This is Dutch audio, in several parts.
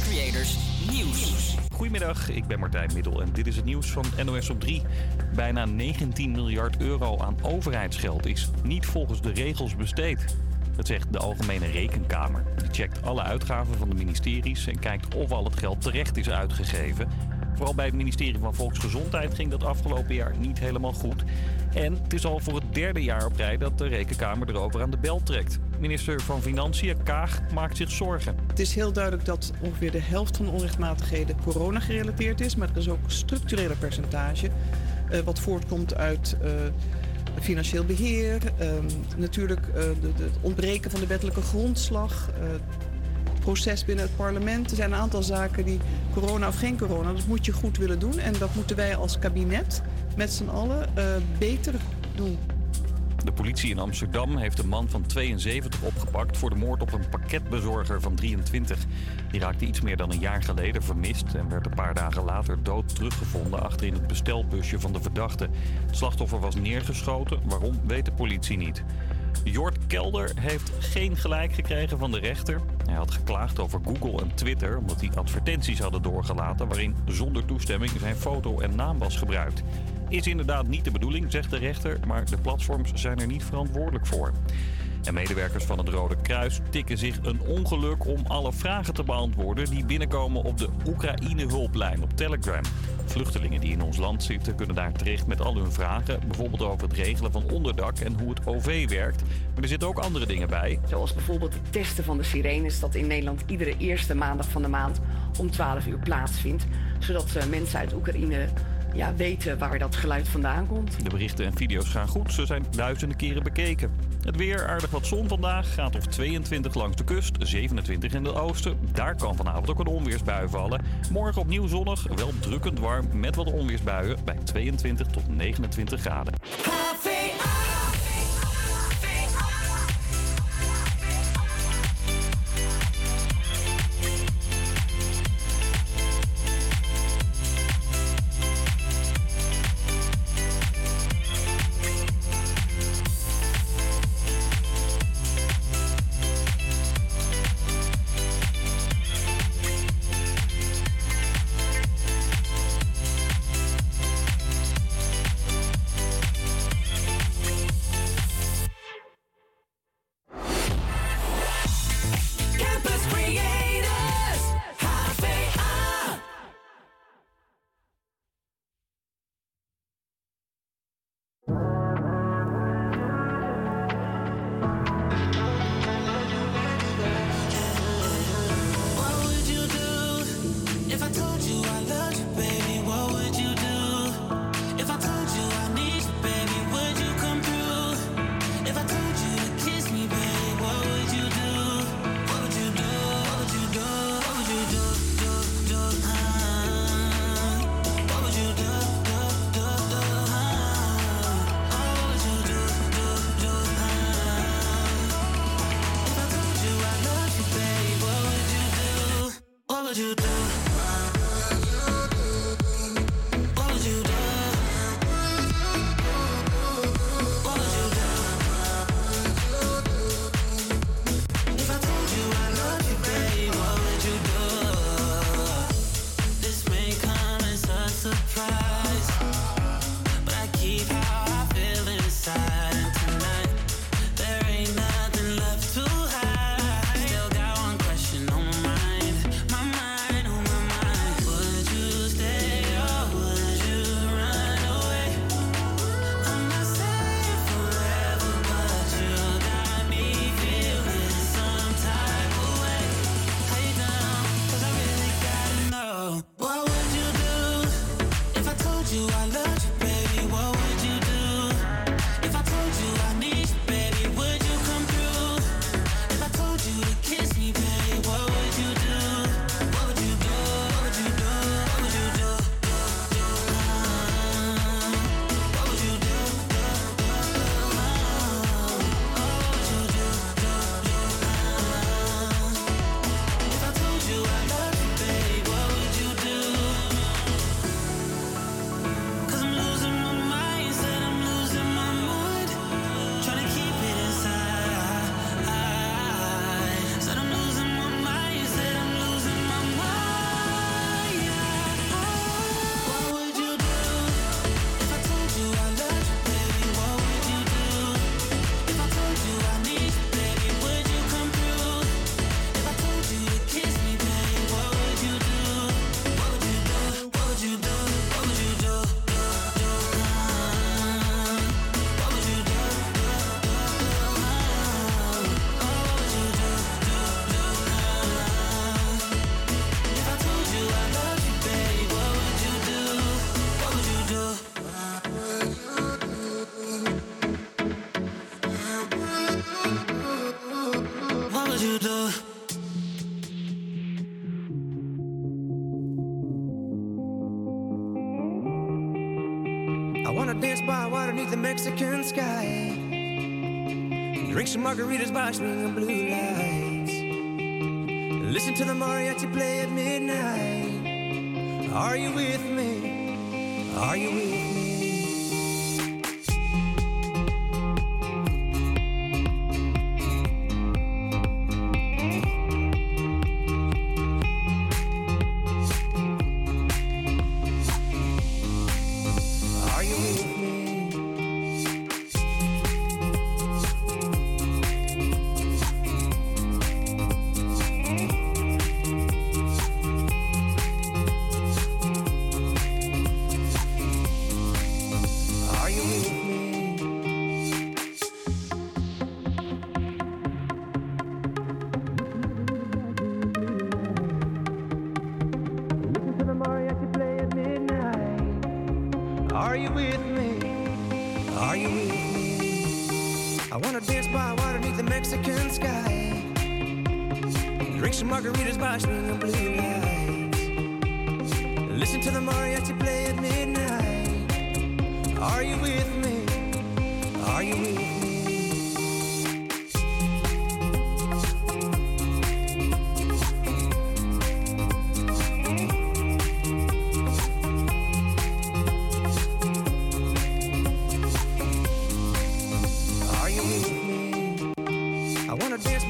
Creators Nieuws. Goedemiddag, ik ben Martijn Middel en dit is het nieuws van NOS op 3. Bijna 19 miljard euro aan overheidsgeld is niet volgens de regels besteed. Dat zegt de Algemene Rekenkamer. Die checkt alle uitgaven van de ministeries en kijkt of al het geld terecht is uitgegeven. Vooral bij het ministerie van Volksgezondheid ging dat afgelopen jaar niet helemaal goed. En het is al voor het derde jaar op rij dat de Rekenkamer erover aan de bel trekt. Minister van Financiën, Kaag, maakt zich zorgen. Het is heel duidelijk dat ongeveer de helft van de onrechtmatigheden corona gerelateerd is. Maar er is ook een structurele percentage uh, wat voortkomt uit uh, financieel beheer. Uh, natuurlijk uh, het ontbreken van de wettelijke grondslag. proces binnen het parlement. Er zijn een aantal zaken die corona of geen corona, dat moet je goed willen doen. En dat moeten wij als kabinet met z'n allen beter doen. De politie in Amsterdam heeft een man van 72 opgepakt voor de moord op een pakketbezorger van 23. Die raakte iets meer dan een jaar geleden vermist en werd een paar dagen later dood teruggevonden achterin het bestelbusje van de verdachte. Het slachtoffer was neergeschoten, waarom weet de politie niet. Jort Kelder heeft geen gelijk gekregen van de rechter. Hij had geklaagd over Google en Twitter omdat die advertenties hadden doorgelaten waarin zonder toestemming zijn foto en naam was gebruikt. Is inderdaad niet de bedoeling, zegt de rechter, maar de platforms zijn er niet verantwoordelijk voor. En medewerkers van het Rode Kruis tikken zich een ongeluk om alle vragen te beantwoorden die binnenkomen op de Oekraïne-hulplijn op Telegram. Vluchtelingen die in ons land zitten kunnen daar terecht met al hun vragen, bijvoorbeeld over het regelen van onderdak en hoe het OV werkt. Maar er zitten ook andere dingen bij. Zoals bijvoorbeeld het testen van de sirenes, dat in Nederland iedere eerste maandag van de maand om 12 uur plaatsvindt, zodat eh, mensen uit Oekraïne ja, weten waar dat geluid vandaan komt. De berichten en video's gaan goed. Ze zijn duizenden keren bekeken. Het weer aardig wat zon vandaag. Gaat of 22 langs de kust, 27 in het oosten. Daar kan vanavond ook een onweersbui vallen. Morgen opnieuw zonnig, wel drukkend warm met wat onweersbuien bij 22 tot 29 graden. the Mexican sky. Drink some margaritas by swinging blue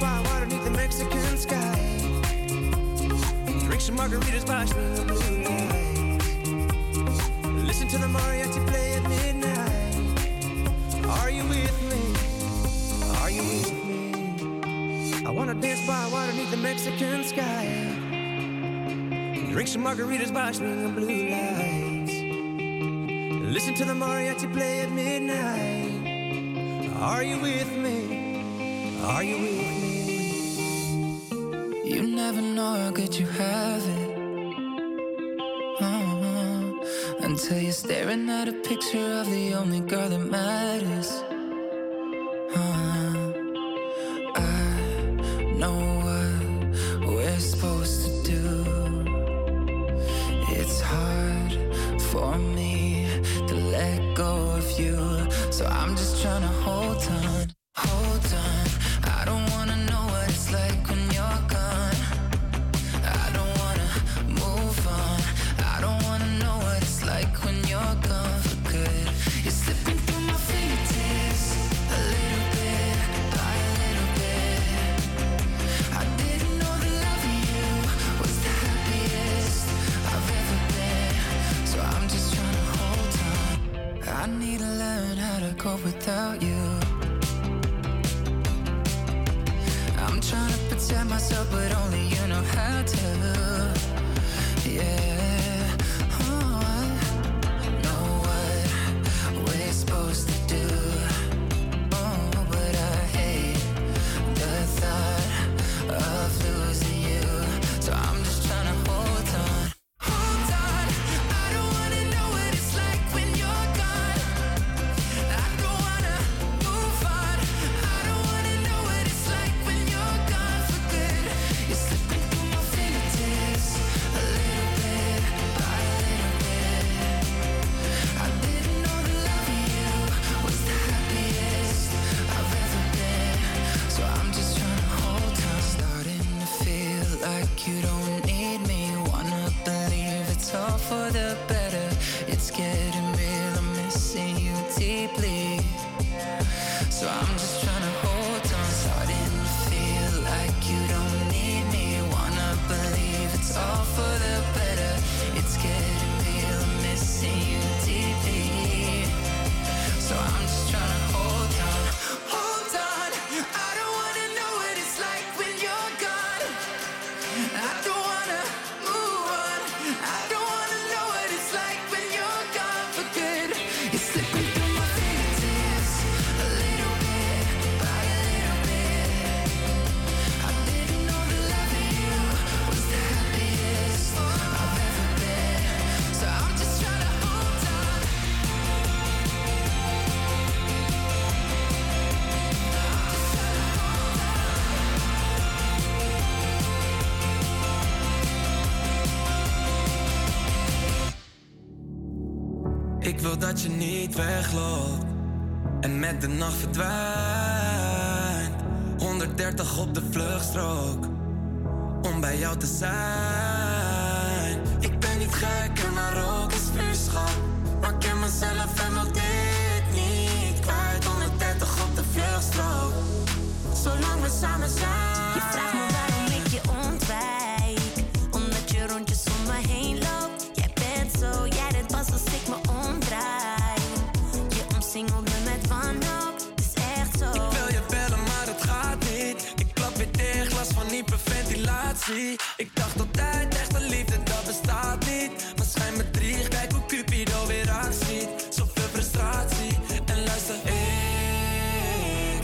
by water beneath the Mexican sky. Drink some margaritas by the blue night. Listen to the mariachi play at midnight. Are you with me? Are you with me? I wanna dance by water beneath the Mexican sky. Drink some margaritas by the blue lights. Listen to the mariachi play at midnight. Are you with me? Are you with me? could you have it? Uh-huh. Until you're staring at a picture of the only girl that matters. Uh-huh. I know what we're supposed to do. It's hard for me to let go of you, so I'm just trying to hold on. Je niet wegloopt en met de nacht verdwijnt. 130 op de vluchtstrook om bij jou te zijn. Ik ben niet gek Ik dacht altijd, echte liefde, dat bestaat niet. Maar schijn me drie, kijk hoe Cupido weer actie. Zoveel frustratie. En luister, ik,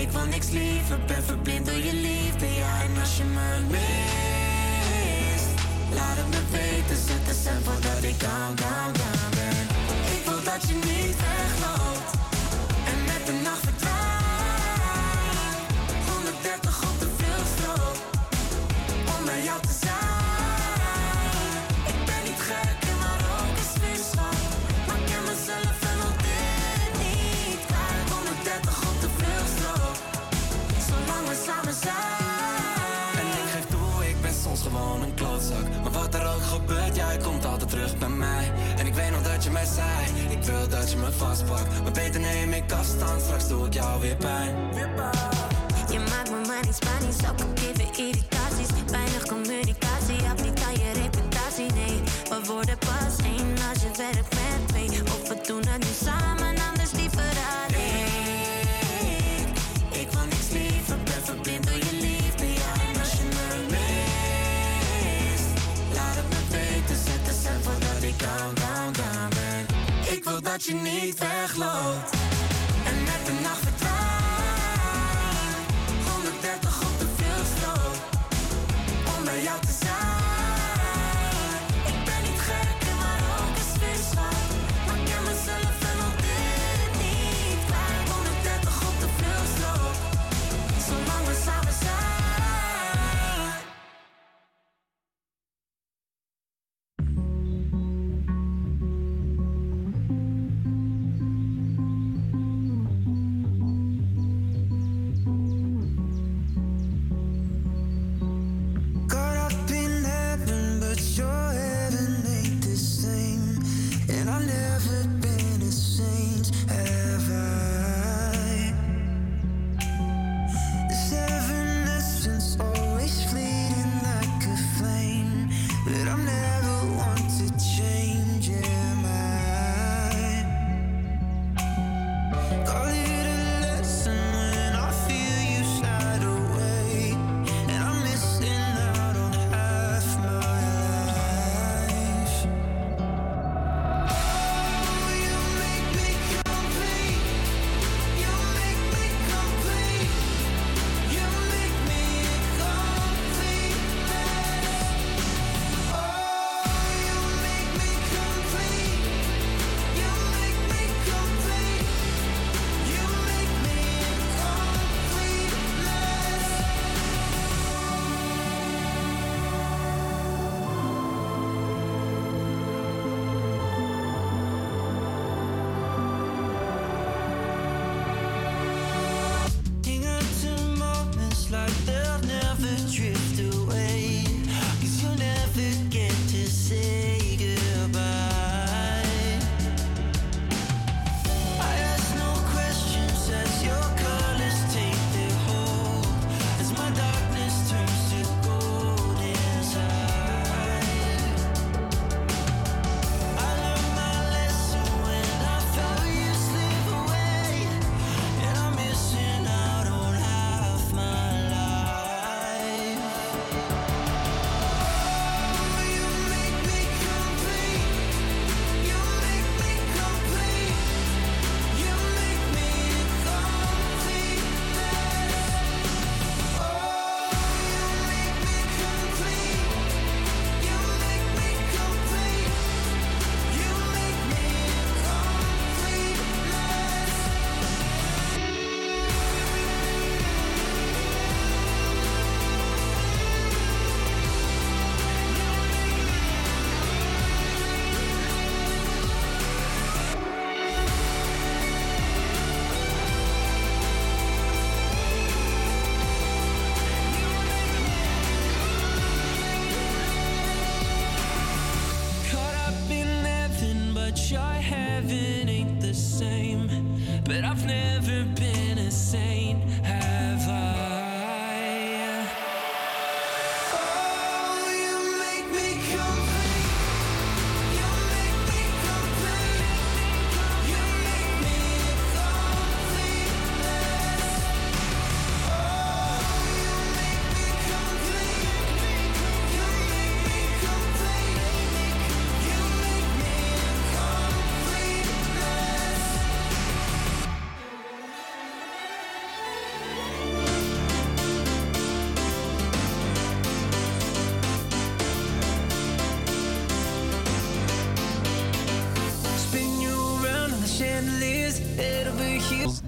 ik wil niks liever. Ben verblind door je liefde, ja. En als je me mist, laat het me weten. Zet de stem voordat ik down, gebeurt, jij komt altijd terug bij mij En ik weet nog dat je mij zei Ik wil dat je me vastpakt Maar beter neem ik afstand, straks doe ik jou weer pijn Je maakt me maar niet Spanisch, ook al geven irritaties. Weinig communicatie, heb niet aan je reputatie. Nee, we worden pas één als je werkt met dat je niet wegloopt,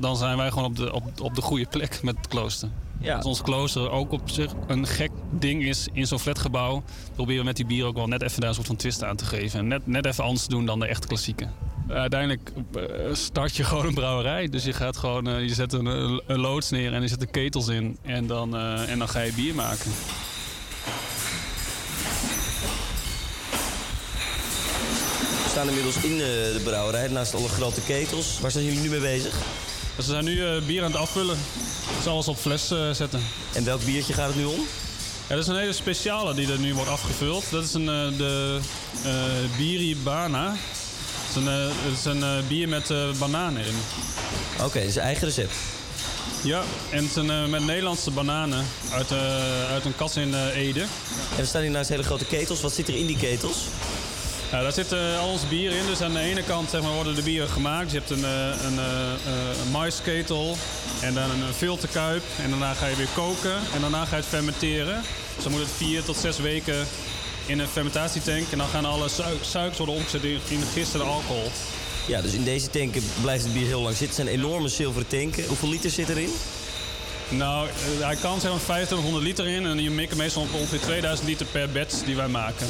Dan zijn wij gewoon op de, op, op de goede plek met het klooster. Ja. Als ons klooster ook op zich een gek ding is in zo'n flatgebouw... proberen we met die bier ook wel net even daar een soort van twist aan te geven. En net, net even anders te doen dan de echte klassieke. Uiteindelijk eh, start je gewoon een brouwerij. Dus je gaat gewoon, eh, je zet een, een loods neer en je zet de ketels in. En dan, eh, en dan ga je bier maken. We staan inmiddels in eh, de brouwerij, naast alle grote ketels. Waar zijn jullie nu mee bezig? Dus we zijn nu eh, bier aan het afvullen. Dus alles op fles eh, zetten. En welk biertje gaat het nu om? Ja, dat is een hele speciale die er nu wordt afgevuld. Dat is een, eh, de Biribana. Dat is een, is een bier met bananen in. Oké, dat is eigen recept. Ja, en het eh, met Nederlandse bananen uit, uit een kas in Ede. En we staan hier naast hele grote ketels. Wat zit er in die ketels? Daar zit eh, al ons bier in. Dus aan de ene kant zeg maar, worden de bieren gemaakt. Je hebt een, eh, een, eh, een maisketel en dan een filterkuip. En daarna ga je weer koken en daarna ga je het fermenteren. Dus dan moet het vier tot zes weken in een fermentatietank. En dan gaan alle suik suikers worden omgezet in in gisteren alcohol. Ja, dus in deze tanken blijft het bier heel lang zitten. Het zijn enorme zilveren tanken. Hoeveel liter zit erin? Nou, eh, hij kan maar 2500 liter in. En je mikken meestal op ongeveer 2000 liter per batch die wij maken.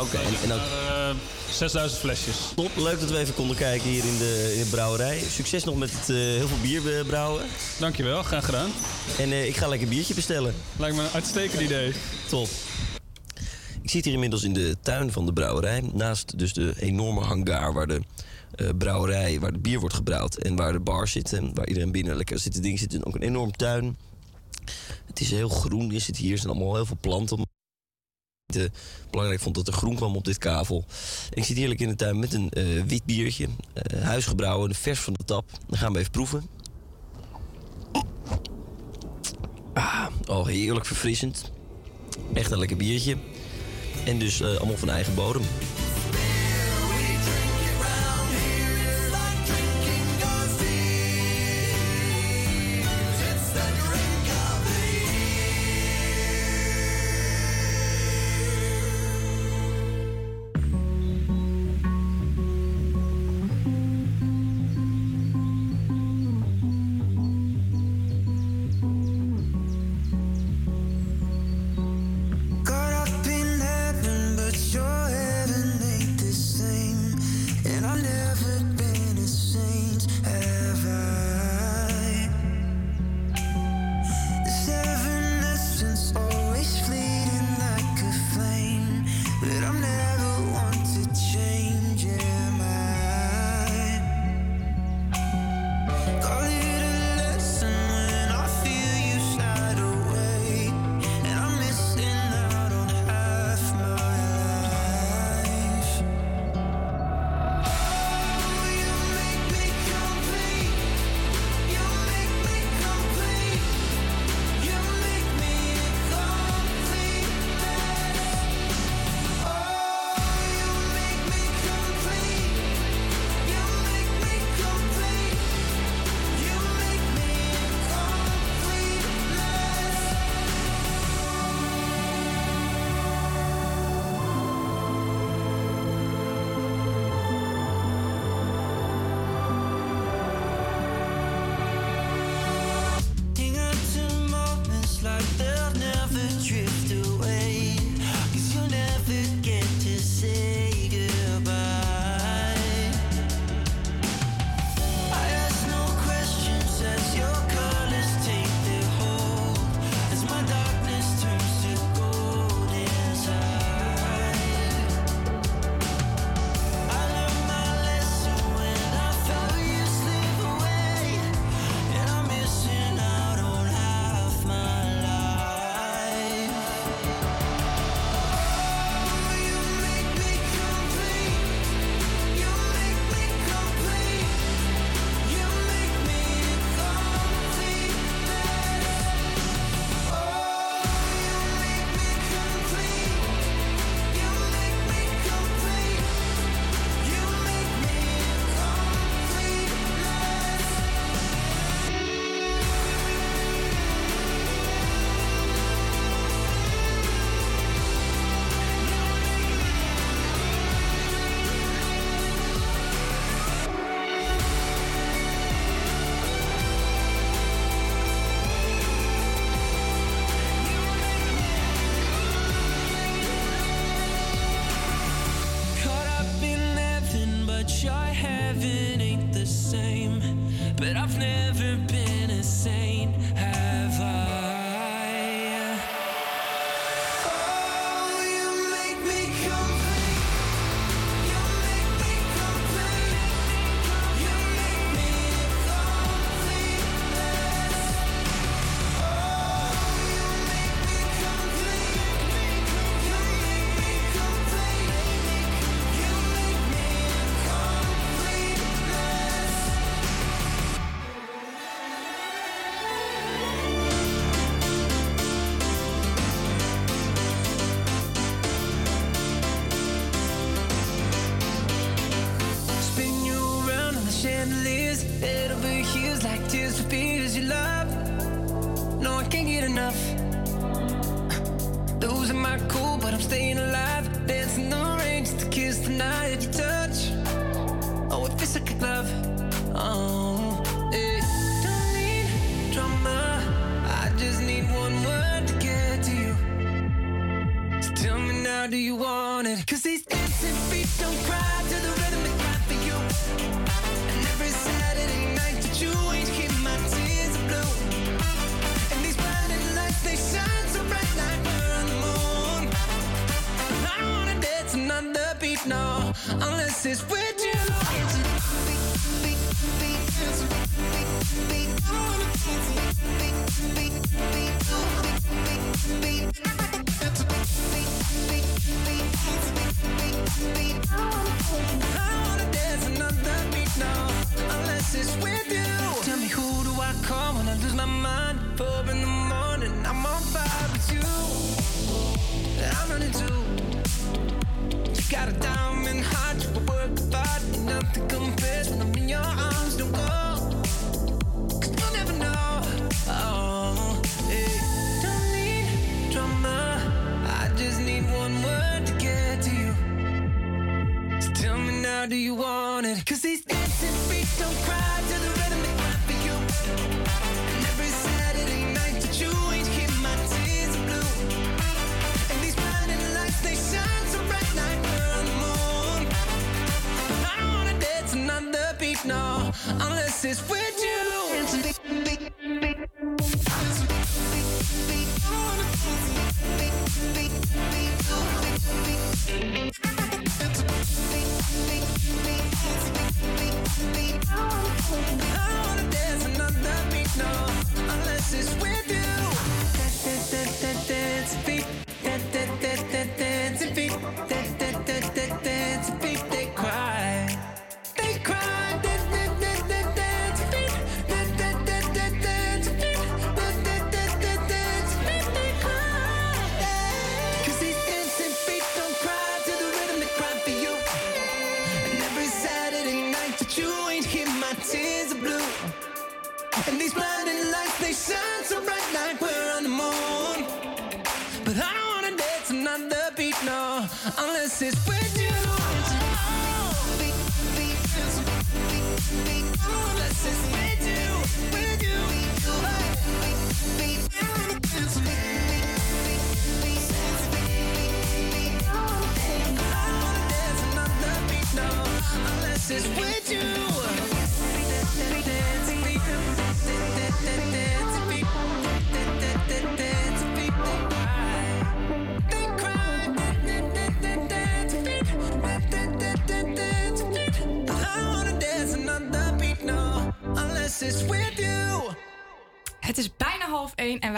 Oké, en, en ook Maar, eh, 6000 flesjes. top. Leuk dat we even konden kijken hier in de, in de brouwerij. Succes nog met het eh, heel veel bier brouwen. Dankjewel, graag gedaan. En ik ga lekker een biertje bestellen. Lijkt me een uitstekend idee. Top. Ik zit hier inmiddels in de tuin van de brouwerij. Naast dus de enorme hangar waar de eh, brouwerij, waar de bier wordt gebrouwd. En waar de bar zit en waar iedereen binnen lekker zit te ding zit. Ook een enorm tuin. Het is heel groen, is het hier. Er zijn allemaal heel veel planten. Eh, belangrijk vond dat er groen kwam op dit kavel. Ik zit heerlijk in de tuin met een eh, wit biertje. eh, huisgebrouwen, vers van de tap. Dan gaan we even proeven. Ah, oh, heerlijk verfrissend. Echt een lekker biertje. En dus allemaal van eigen bodem.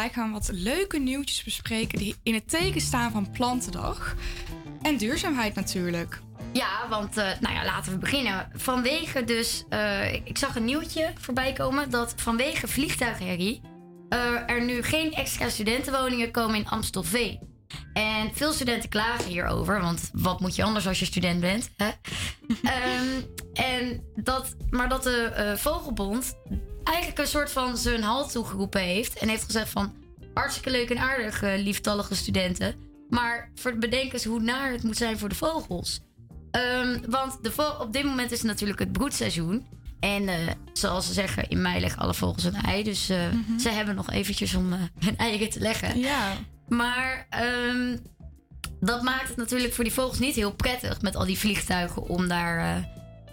wij gaan wat leuke nieuwtjes bespreken die in het teken staan van Plantendag. En duurzaamheid natuurlijk. Ja, want eh, nou ja, laten we beginnen. Vanwege dus, eh, ik zag een nieuwtje voorbij komen dat vanwege vliegtuigherrie eh, er nu geen extra studentenwoningen komen in Amstelveen. En veel studenten klagen hierover, want wat moet je anders als je student bent? Hè? Ehm, en dat, maar dat de Vogelbond eigenlijk een soort van zijn hal toegeroepen heeft. En heeft gezegd van, hartstikke leuk en aardig, eh, lieftallige studenten. Maar voor het bedenken hoe naar het moet zijn voor de vogels. Ehm, want de op dit moment is het natuurlijk het broedseizoen. En eh, zoals ze zeggen, in mei leggen alle vogels een ei. Dus uh, ze hebben nog eventjes om hun eieren te leggen. Ja. Maar ehm, dat maakt het natuurlijk voor die vogels niet heel prettig met al die vliegtuigen om daar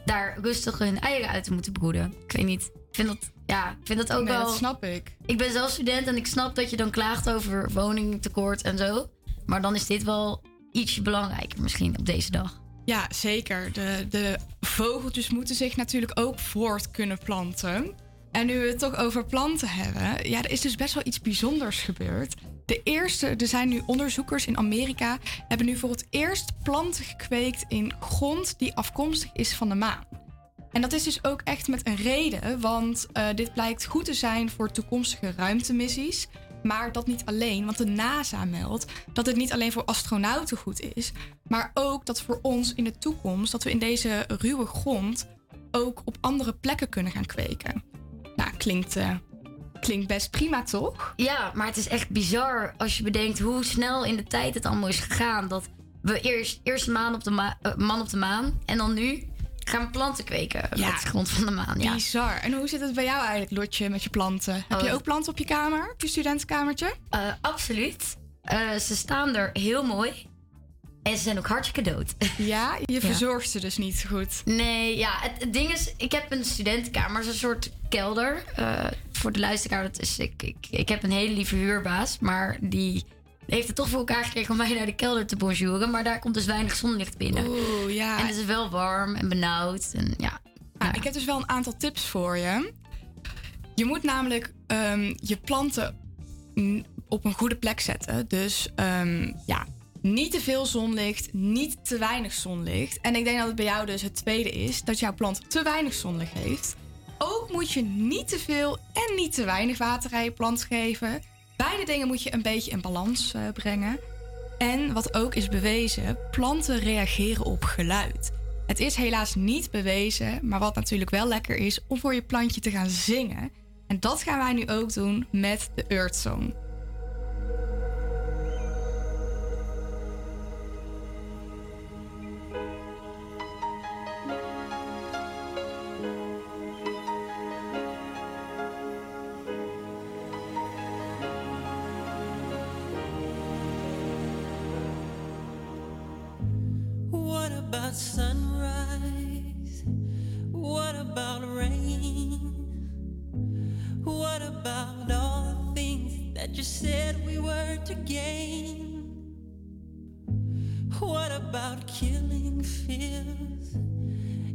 daar rustig hun eieren uit te moeten broeden. Ik weet niet. Ik vind dat, ja, ik vind dat ook Nee, wel. dat snap ik. Ik ben zelf student en ik snap dat je dan klaagt over woningtekort en zo. Maar dan is dit wel ietsje belangrijker misschien op deze dag. Ja, zeker. De, de vogeltjes moeten zich natuurlijk ook voort kunnen planten. En nu we het toch over planten hebben, ja, er is dus best wel iets bijzonders gebeurd. De eerste, er zijn nu onderzoekers in Amerika, hebben nu voor het eerst planten gekweekt in grond die afkomstig is van de maan. En dat is dus ook echt met een reden, want eh, dit blijkt goed te zijn voor toekomstige ruimtemissies. Maar dat niet alleen, want de NASA meldt dat het niet alleen voor astronauten goed is, maar ook dat voor ons in de toekomst, dat we in deze ruwe grond ook op andere plekken kunnen gaan kweken. Nou, klinkt, eh, klinkt best prima, toch? Ja, maar het is echt bizar als je bedenkt hoe snel in de tijd het allemaal is gegaan. Dat we eerst, eerst maan op de ma- eh, man op de maan en dan nu gaan we planten kweken Ja. met de grond van de maan. Ja. Bizar. En hoe zit het bij jou eigenlijk, Lotje, met je planten? Heb je Oh. ook planten op je kamer, op je studentenkamertje? Eh, absoluut. Eh, ze staan er heel mooi. En ze zijn ook hartstikke dood. Ja, je verzorgt ze dus niet goed. Nee, ja, het, het ding is, ik heb een studentenkamer, een soort kelder. Eh, voor de luisteraar, dat is, ik, ik, ik heb een hele lieve huurbaas, maar die heeft het toch voor elkaar gekregen om mij naar de kelder te bonjouren. Maar daar komt dus weinig zonlicht binnen. Oeh, ja. En het is wel warm en benauwd. En ja, Nou, ik heb dus wel een aantal tips voor je. Je moet namelijk ehm, je planten op een goede plek zetten. Dus ehm, ja, niet te veel zonlicht, niet te weinig zonlicht. En ik denk dat het bij jou dus het tweede is dat jouw plant te weinig zonlicht heeft. Ook moet je niet te veel en niet te weinig water aan je plant geven. Beide dingen moet je een beetje in balans eh, brengen. En wat ook is bewezen, planten reageren op geluid. Het is helaas niet bewezen, maar wat natuurlijk wel lekker is om voor je plantje te gaan zingen. En dat gaan wij nu ook doen met de Earth Song. You said we were to gain? What about killing fears?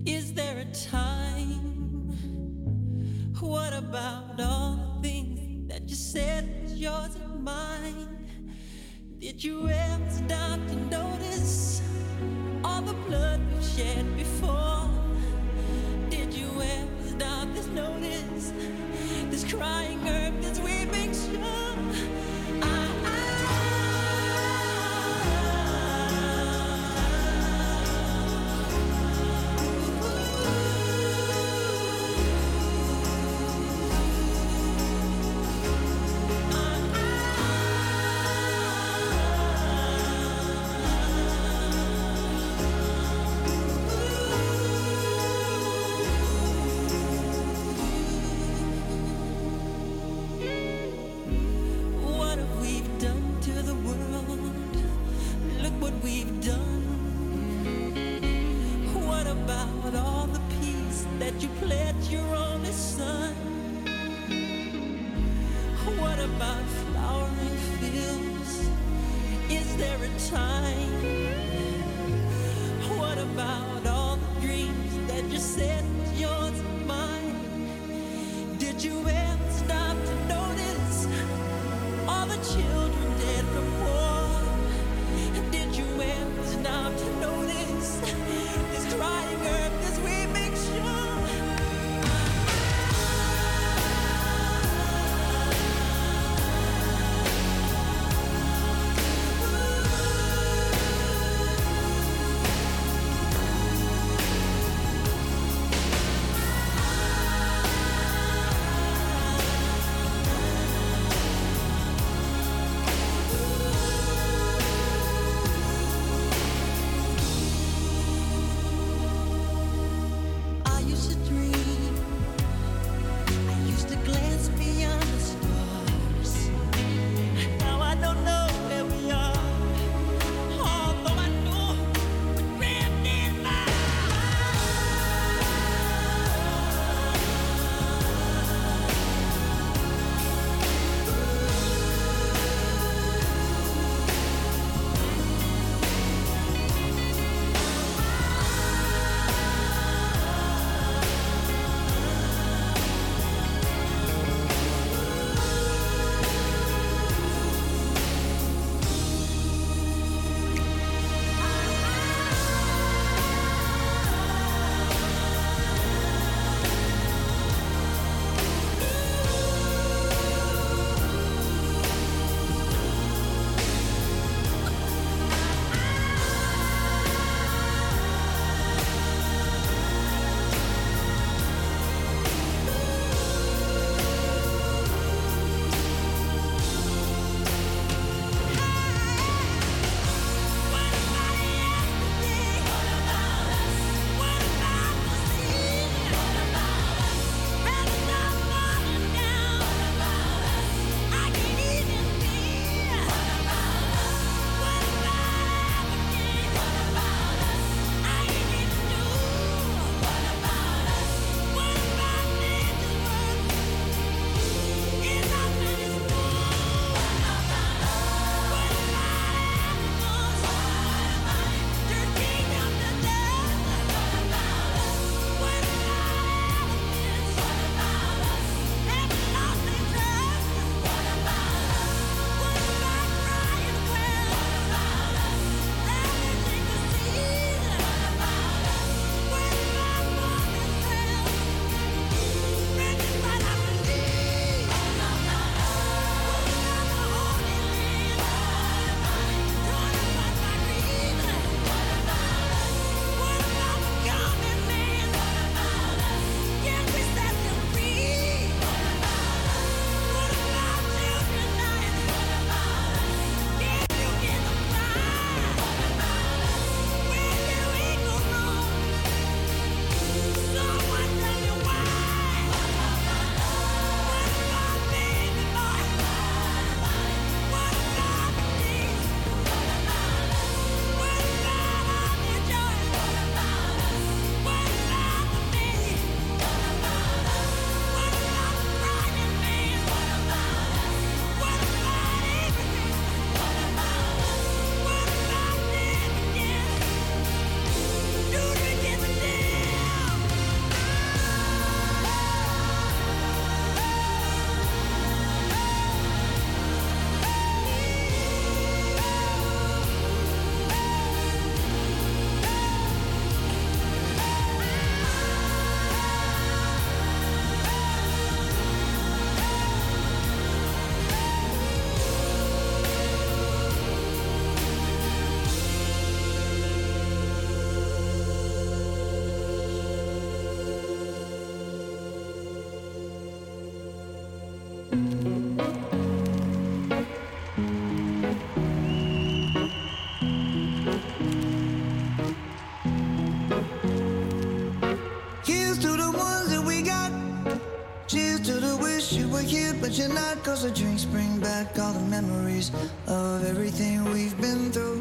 Is there a time? What about all the things that you said was yours and mine? Did you ever stop to notice all the blood we've shed before? Did you ever stop to notice this crying earth, Cause the drinks bring back all the memories of everything we've been through.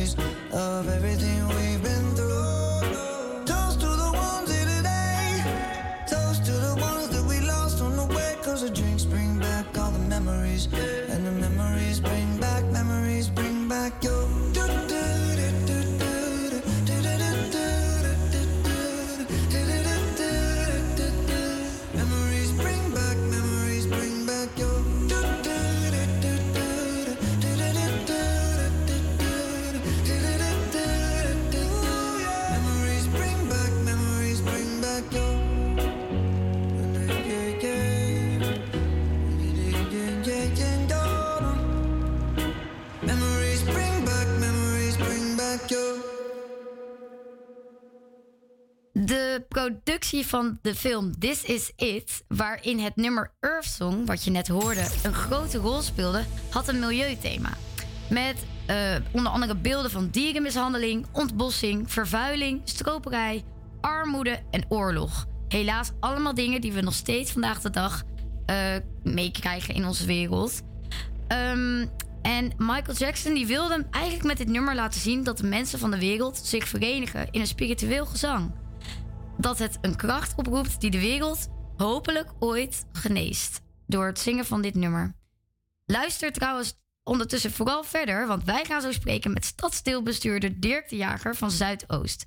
memories of everything productie van de film This Is It, waarin het nummer Earth Song, wat je net hoorde, een grote rol speelde, had een milieuthema. Met eh, onder andere beelden van dierenmishandeling, ontbossing, vervuiling, stroperij, armoede en oorlog. Helaas allemaal dingen die we nog steeds vandaag de dag eh, meekrijgen in onze wereld. Ehm, en Michael Jackson die wilde hem eigenlijk met dit nummer laten zien dat de mensen van de wereld zich verenigen in een spiritueel gezang dat het een kracht oproept die de wereld hopelijk ooit geneest. Door het zingen van dit nummer. Luister trouwens ondertussen vooral verder, want wij gaan zo spreken met stadsdeelbestuurder Dirk de Jager van Zuidoost.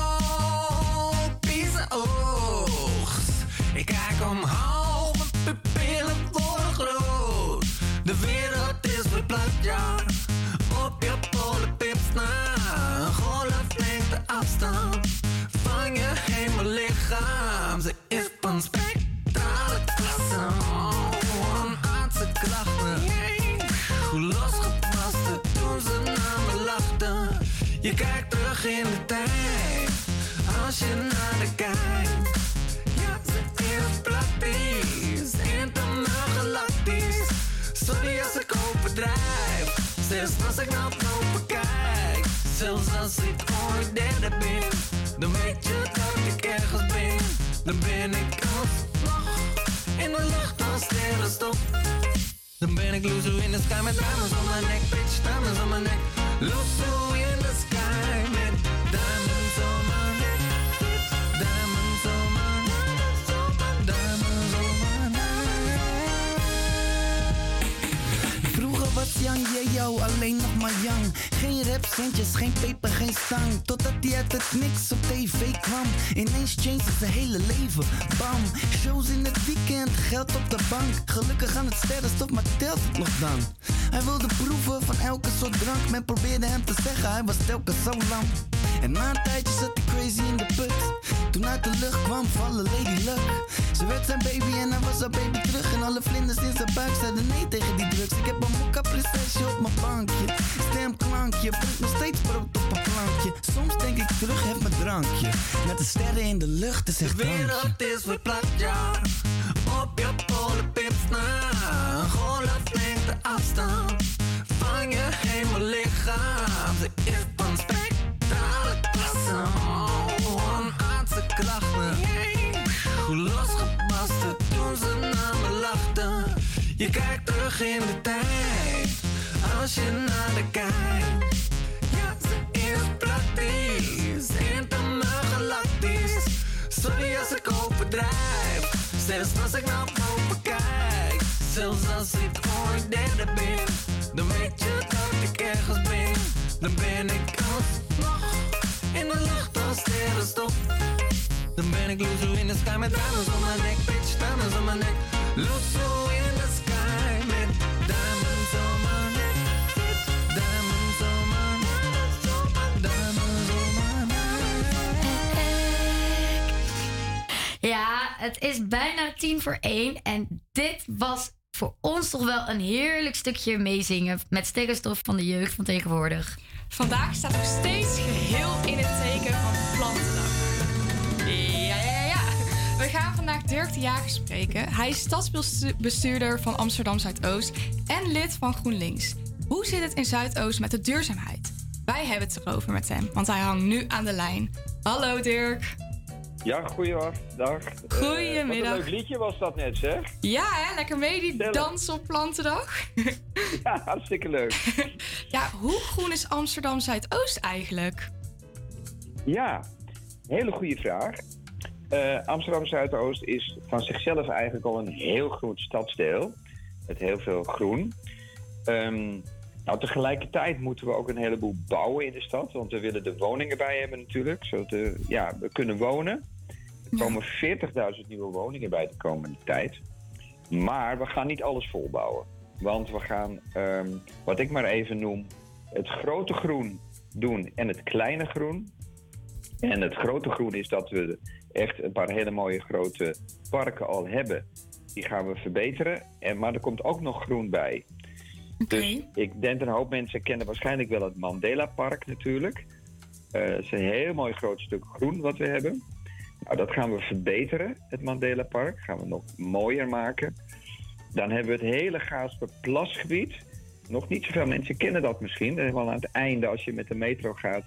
omhoog, mijn pupillen worden groot. De wereld is verplaatst, ja. Op je polenpips na. Een golf neemt de afstand van je hemellichaam. Ze is van spectrale klasse. Een aardse klachten. Hoe losgepaste toen ze naar me lachten. Je kijkt terug in de tijd, als je naar de kijkt. Zelfs als ik naar boven kijk. Zelfs als ik ooit derde ben, dan weet je dat ik ergens ben. Dan ben ik alsnog in de lucht als sterrenstof. Dan ben ik loezo in de sky met diamonds om mijn nek, bitch, diamonds om mijn nek. Loezo in de sky Was Yang Yeo alleen nog maar Yang. Geen rapcentjes, geen peper, geen stang. Totdat hij uit het niks op tv kwam. Ineens changed zijn hele leven. Bam, shows in het weekend, geld op de bank. Gelukkig aan het sterrenstof, maar telt het nog dan? Hij wilde proeven van elke soort drank. Men probeerde hem te zeggen, hij was telkens zo lang. En na een tijdje zat hij crazy in de put. Toen uit de lucht kwam vallen Lady Luck. Ze werd zijn baby en hij was haar baby terug. En alle vlinders in zijn buik zeiden nee tegen die drugs. Ik heb een mokka prinsesje op mijn bankje. Stemklankje, brengt nog steeds brood op een plankje. Soms denk ik terug, heb mijn drankje. Met de sterren in de lucht, is echt De wereld is verplaatst, ja. Op je polenpips na. Een golflengte afstand van je hemellichaam. Ze is van spectrale klasse. Oh, een aardse klachten. Hoe losgepast het toen ze naar me lachten. Je kijkt terug in de tijd, als je naar de kijkt. Ja, ze is praktisch, intergalactisch. Sorry als ik overdrijf, zelfs als ik naar boven kijk. Zelfs als ik ooit derde ben, dan weet je dat ik ergens ben. Dan ben ik alsnog in de lucht als sterrenstof. Dan ben ik loezo in de sky met diamonds om mijn nek, bitch, diamonds om mijn nek. Loezo in de sky het is bijna tien voor één. En dit was voor ons toch wel een heerlijk stukje meezingen met sterrenstof van de jeugd van tegenwoordig. Vandaag staat nog steeds geheel in het teken van Plantendag. Ja, ja, ja, ja. We gaan vandaag Dirk de Jager spreken. Hij is stadsbestuurder van Amsterdam Zuidoost en lid van GroenLinks. Hoe zit het in Zuidoost met de duurzaamheid? Wij hebben het erover met hem, want hij hangt nu aan de lijn. Hallo Dirk. Ja, goeiedag. Dag. Goedemiddag. wat een leuk liedje was dat net, zeg. Ja, hè? lekker mee die dans op Plantendag. Ja, hartstikke leuk. Ja, hoe groen is Amsterdam Zuidoost eigenlijk? Ja, hele goede vraag. Eh, Amsterdam Zuidoost is van zichzelf eigenlijk al een heel groen stadsdeel. Met heel veel groen. Ehm, nou, tegelijkertijd moeten we ook een heleboel bouwen in de stad. Want we willen de woningen bij hebben natuurlijk. Zodat we, ja, we kunnen wonen. Er komen 40.000 nieuwe woningen bij de komende tijd. Maar we gaan niet alles volbouwen. Want we gaan, ehm, wat ik maar even noem, het grote groen doen en het kleine groen. En het grote groen is dat we echt een paar hele mooie grote parken al hebben. Die gaan we verbeteren. En, maar er komt ook nog groen bij. Dus ik denk dat een hoop mensen kennen waarschijnlijk wel het Mandela Park natuurlijk. Eh, Het is een heel mooi groot stuk groen wat we hebben. Nou, dat gaan we verbeteren, het Mandela Park. Gaan we nog mooier maken. Dan hebben we het hele Gaasperplasgebied. Nog niet zoveel mensen kennen dat misschien. Dat is wel aan het einde als je met de metro gaat.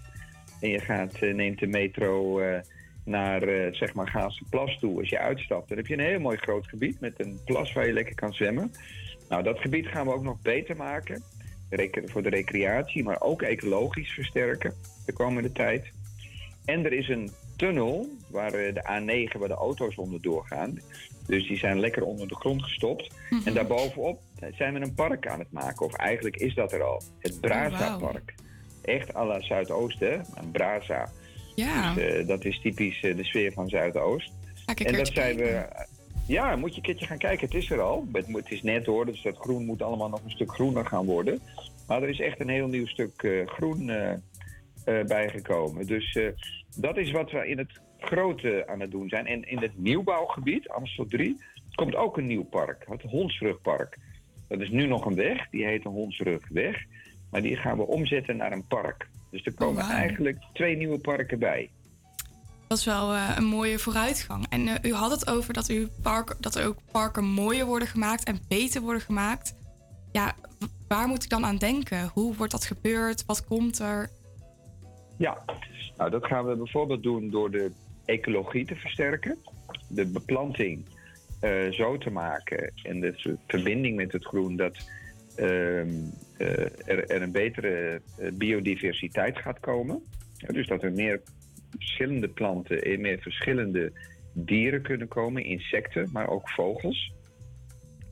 en je gaat, eh, neemt de metro eh, naar eh zeg maar Gaasterplas toe. Als je uitstapt, dan heb je een heel mooi groot gebied met een plas waar je lekker kan zwemmen. Nou, dat gebied gaan we ook nog beter maken. Voor de recreatie, maar ook ecologisch versterken de komende tijd. En er is een tunnel waar eh, de A9, waar de auto's onder doorgaan. Dus die zijn lekker onder de grond gestopt. En daarbovenop zijn we een park aan het maken. Of eigenlijk is dat er al. Het Braza-park. Echt à la Zuidoost, hè? Een Braza. Ja. Dus, eh, dat is typisch eh, de sfeer van Zuidoost. En dat zijn we. Ja, moet je een keertje gaan kijken. Het is er al. Het, het is net hoor, dus dat groen moet allemaal nog een stuk groener gaan worden. Maar er is echt een heel nieuw stuk eh, groen eh, eh, bijgekomen. Dus dat is wat we in het grote aan het doen zijn. En in het nieuwbouwgebied, Amstel 3, komt ook een nieuw park. Het Hondsrugpark. Dat is nu nog een weg, die heet de Hondsrugweg. Maar die gaan we omzetten naar een park. Dus er komen Oh, eigenlijk twee nieuwe parken bij. Is wel eh, een mooie vooruitgang. En eh, u had het over dat, uw park, dat er ook parken mooier worden gemaakt en beter worden gemaakt. Ja, waar moet ik dan aan denken? Hoe wordt dat gebeurd? Wat komt er? Ja, nou dat gaan we bijvoorbeeld doen door de ecologie te versterken. De beplanting eh, zo te maken en de verbinding met het groen dat ehm, eh, er, er een betere biodiversiteit gaat komen. Dus dat er meer verschillende planten en meer verschillende dieren kunnen komen, insecten, maar ook vogels.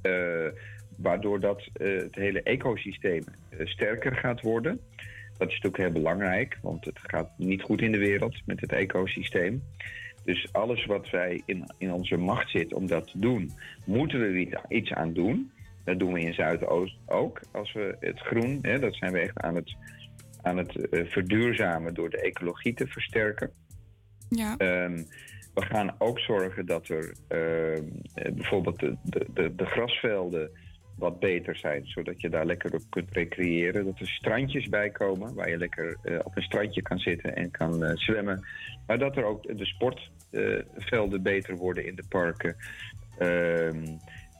Eh, waardoor dat eh, het hele ecosysteem eh, sterker gaat worden. Dat is natuurlijk heel belangrijk, want het gaat niet goed in de wereld met het ecosysteem. Dus alles wat wij in, in onze macht zit om dat te doen, moeten we iets aan doen. Dat doen we in Zuidoost ook. Als we het groen, hè, dat zijn we echt aan het, aan het eh, verduurzamen door de ecologie te versterken. Ja. Ehm, we gaan ook zorgen dat er ehm, eh, bijvoorbeeld de, de, de, de grasvelden wat beter zijn, zodat je daar lekker op kunt recreëren. Dat er strandjes bij komen waar je lekker eh, op een strandje kan zitten en kan zwemmen. Maar dat er ook de sportvelden beter worden in de parken.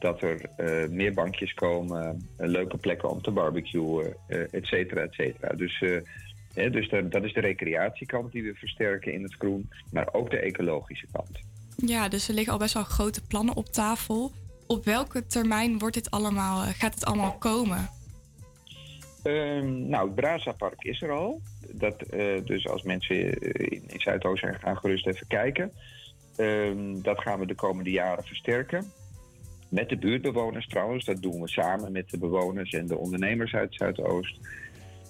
Dat er eh, meer bankjes komen, eh, leuke plekken om te barbecuen, eh et cetera, et cetera. Dus, hè, dus dat is de recreatiekant die we versterken in het groen, maar ook de ecologische kant. Ja, dus er liggen al best wel grote plannen op tafel. Op welke termijn wordt dit allemaal, gaat het allemaal komen? Ehm, nou, het Braza-park is er al. Dat, dus als mensen in, in Zuidoost zijn, gaan gerust even kijken. Ehm, dat gaan we de komende jaren versterken. Met de buurtbewoners trouwens. Dat doen we samen met de bewoners en de ondernemers uit Zuidoost.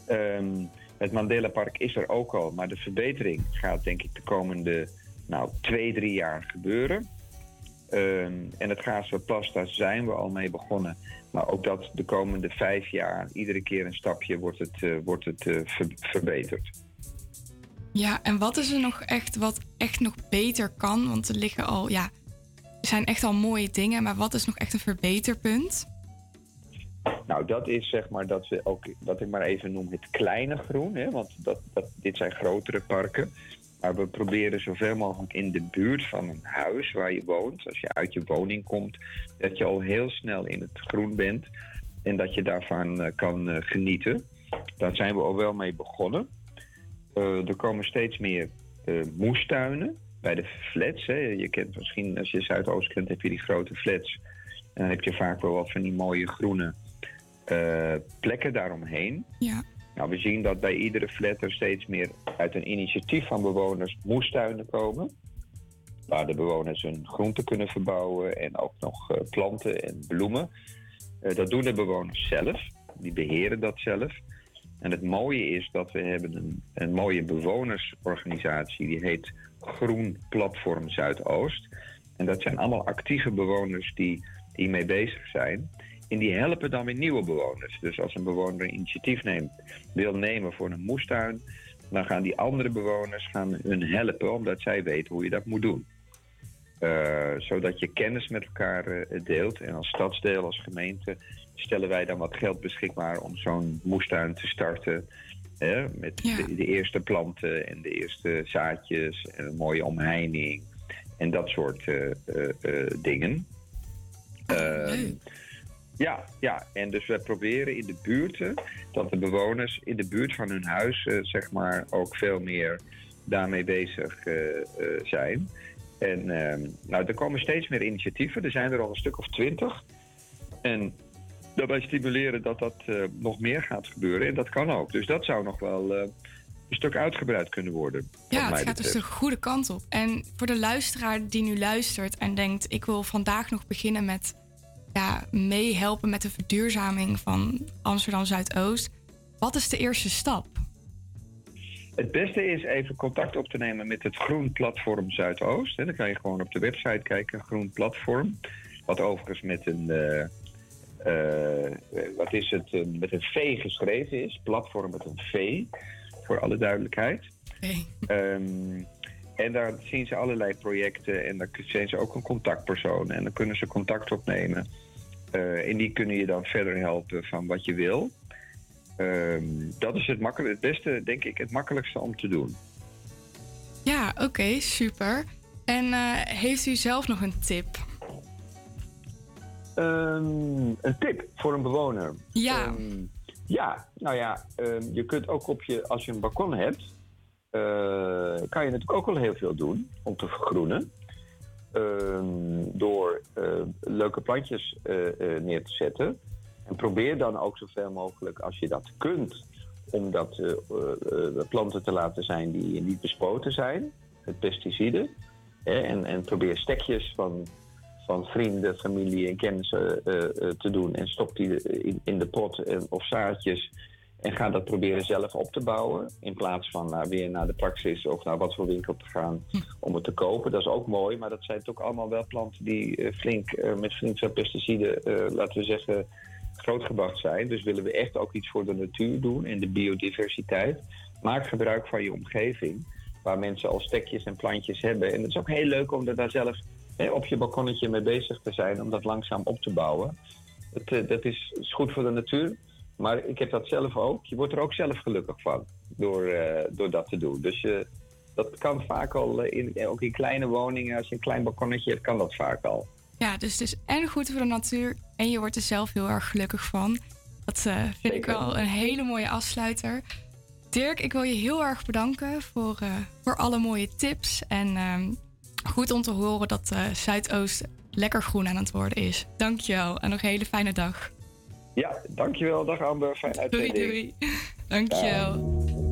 Ehm, het Mandela-park is er ook al. Maar de verbetering gaat denk ik de komende nou, twee, drie jaar gebeuren. Ehm, en het Gaasperplas, daar zijn we al mee begonnen. Maar ook dat de komende vijf jaar, iedere keer een stapje, wordt het, eh, wordt het eh, ver- verbeterd. Ja, en wat is er nog echt wat echt nog beter kan? Want er liggen al, ja, zijn echt al mooie dingen, maar wat is nog echt een verbeterpunt? Nou, dat is zeg maar dat we ook, wat ik maar even noem, het kleine groen. Hè? Want dat, dat, dit zijn grotere parken. Maar we proberen zoveel mogelijk in de buurt van een huis waar je woont, als je uit je woning komt, dat je al heel snel in het groen bent en dat je daarvan eh, kan eh, genieten. Daar zijn we al wel mee begonnen. Eh, er komen steeds meer moestuinen bij de flats. Hè. Je kent misschien, als je Zuidoost kent, heb je die grote flats. En dan heb je vaak wel wat van die mooie groene eh, plekken daaromheen. Ja. Nou, we zien dat bij iedere flat er steeds meer uit een initiatief van bewoners moestuinen komen. Waar de bewoners hun groenten kunnen verbouwen en ook nog eh, planten en bloemen. Eh, dat doen de bewoners zelf. Die beheren dat zelf. En het mooie is dat we hebben een, een mooie bewonersorganisatie. Die heet Groen Platform Zuidoost. En dat zijn allemaal actieve bewoners die hiermee bezig zijn. En die helpen dan weer nieuwe bewoners. Dus als een bewoner een initiatief neemt, wil nemen voor een moestuin, dan gaan die andere bewoners gaan hun helpen, omdat zij weten hoe je dat moet doen. Eh, zodat je kennis met elkaar eh, deelt. En als stadsdeel, als gemeente, stellen wij dan wat geld beschikbaar om zo'n moestuin te starten. Hè, met de, de eerste planten en de eerste zaadjes en een mooie omheining en dat soort eh, eh, eh, dingen. Ehm, Ja, ja, en dus we proberen in de buurten dat de bewoners in de buurt van hun huis, zeg maar, ook veel meer daarmee bezig zijn. En ehm, nou, er komen steeds meer initiatieven. Er zijn er al een stuk of twintig. En daarbij stimuleren dat dat eh, nog meer gaat gebeuren. En dat kan ook. Dus dat zou nog wel eh, een stuk uitgebreid kunnen worden. Ja, het gaat dus de goede kant op. En voor de luisteraar die nu luistert en denkt: ik wil vandaag nog beginnen met ja, meehelpen met de verduurzaming van Amsterdam Zuidoost. Wat is de eerste stap? Het beste is even contact op te nemen met het Groen Platform Zuidoost. hè. Dan kan je gewoon op de website kijken, Groen Platform. Wat overigens met een, eh, wat is het, eh, met een V geschreven is. Platform met een V, voor alle duidelijkheid. Ehm, en daar zien ze allerlei projecten en daar zijn ze ook een contactpersoon. En dan kunnen ze contact opnemen. Eh, en die kunnen je dan verder helpen van wat je wil. Ehm, dat is het, het beste, denk ik, het makkelijkste om te doen. Ja, oké, super. En eh, heeft u zelf nog een tip? Ehm, een tip voor een bewoner. Ja. Ehm, ja, nou ja, ehm, je kunt ook op je, als je een balkon hebt, eh, kan je natuurlijk ook wel heel veel doen om te vergroenen. Door eh, leuke plantjes eh, neer te zetten. En probeer dan ook zoveel mogelijk, als je dat kunt, om dat planten te laten zijn die niet bespoten zijn met pesticiden. Hè, en, en probeer stekjes van, van vrienden, familie en kennissen eh, eh, te doen. En stop die in, in de pot en, of zaadjes. En ga dat proberen zelf op te bouwen. In plaats van nou, weer naar de praxis of naar wat voor winkel te gaan om het te kopen. Dat is ook mooi, maar dat zijn toch allemaal wel planten die eh, flink, eh, met flink veel pesticiden, eh, laten we zeggen, grootgebracht zijn. Dus willen we echt ook iets voor de natuur doen en de biodiversiteit. Maak gebruik van je omgeving, waar mensen al stekjes en plantjes hebben. En het is ook heel leuk om er daar zelf hè, op je balkonnetje mee bezig te zijn, om dat langzaam op te bouwen. Het, eh, dat is, is goed voor de natuur. Maar ik heb dat zelf ook. Je wordt er ook zelf gelukkig van door, eh, door dat te doen. Dus je, dat kan vaak al, eh, in, ook in kleine woningen, als je een klein balkonnetje hebt, kan dat vaak al. Ja, dus het is en goed voor de natuur en je wordt er zelf heel erg gelukkig van. Dat eh, vind ik wel een hele mooie afsluiter. Dirk, ik wil je heel erg bedanken voor, eh, voor alle mooie tips. En ehm, goed om te horen dat eh, Zuidoost lekker groen aan het worden is. Dankjewel en nog een hele fijne dag. Ja, dankjewel. Dag Amber. Fijn Doei, uitzending. doei. Dankjewel. Whatever,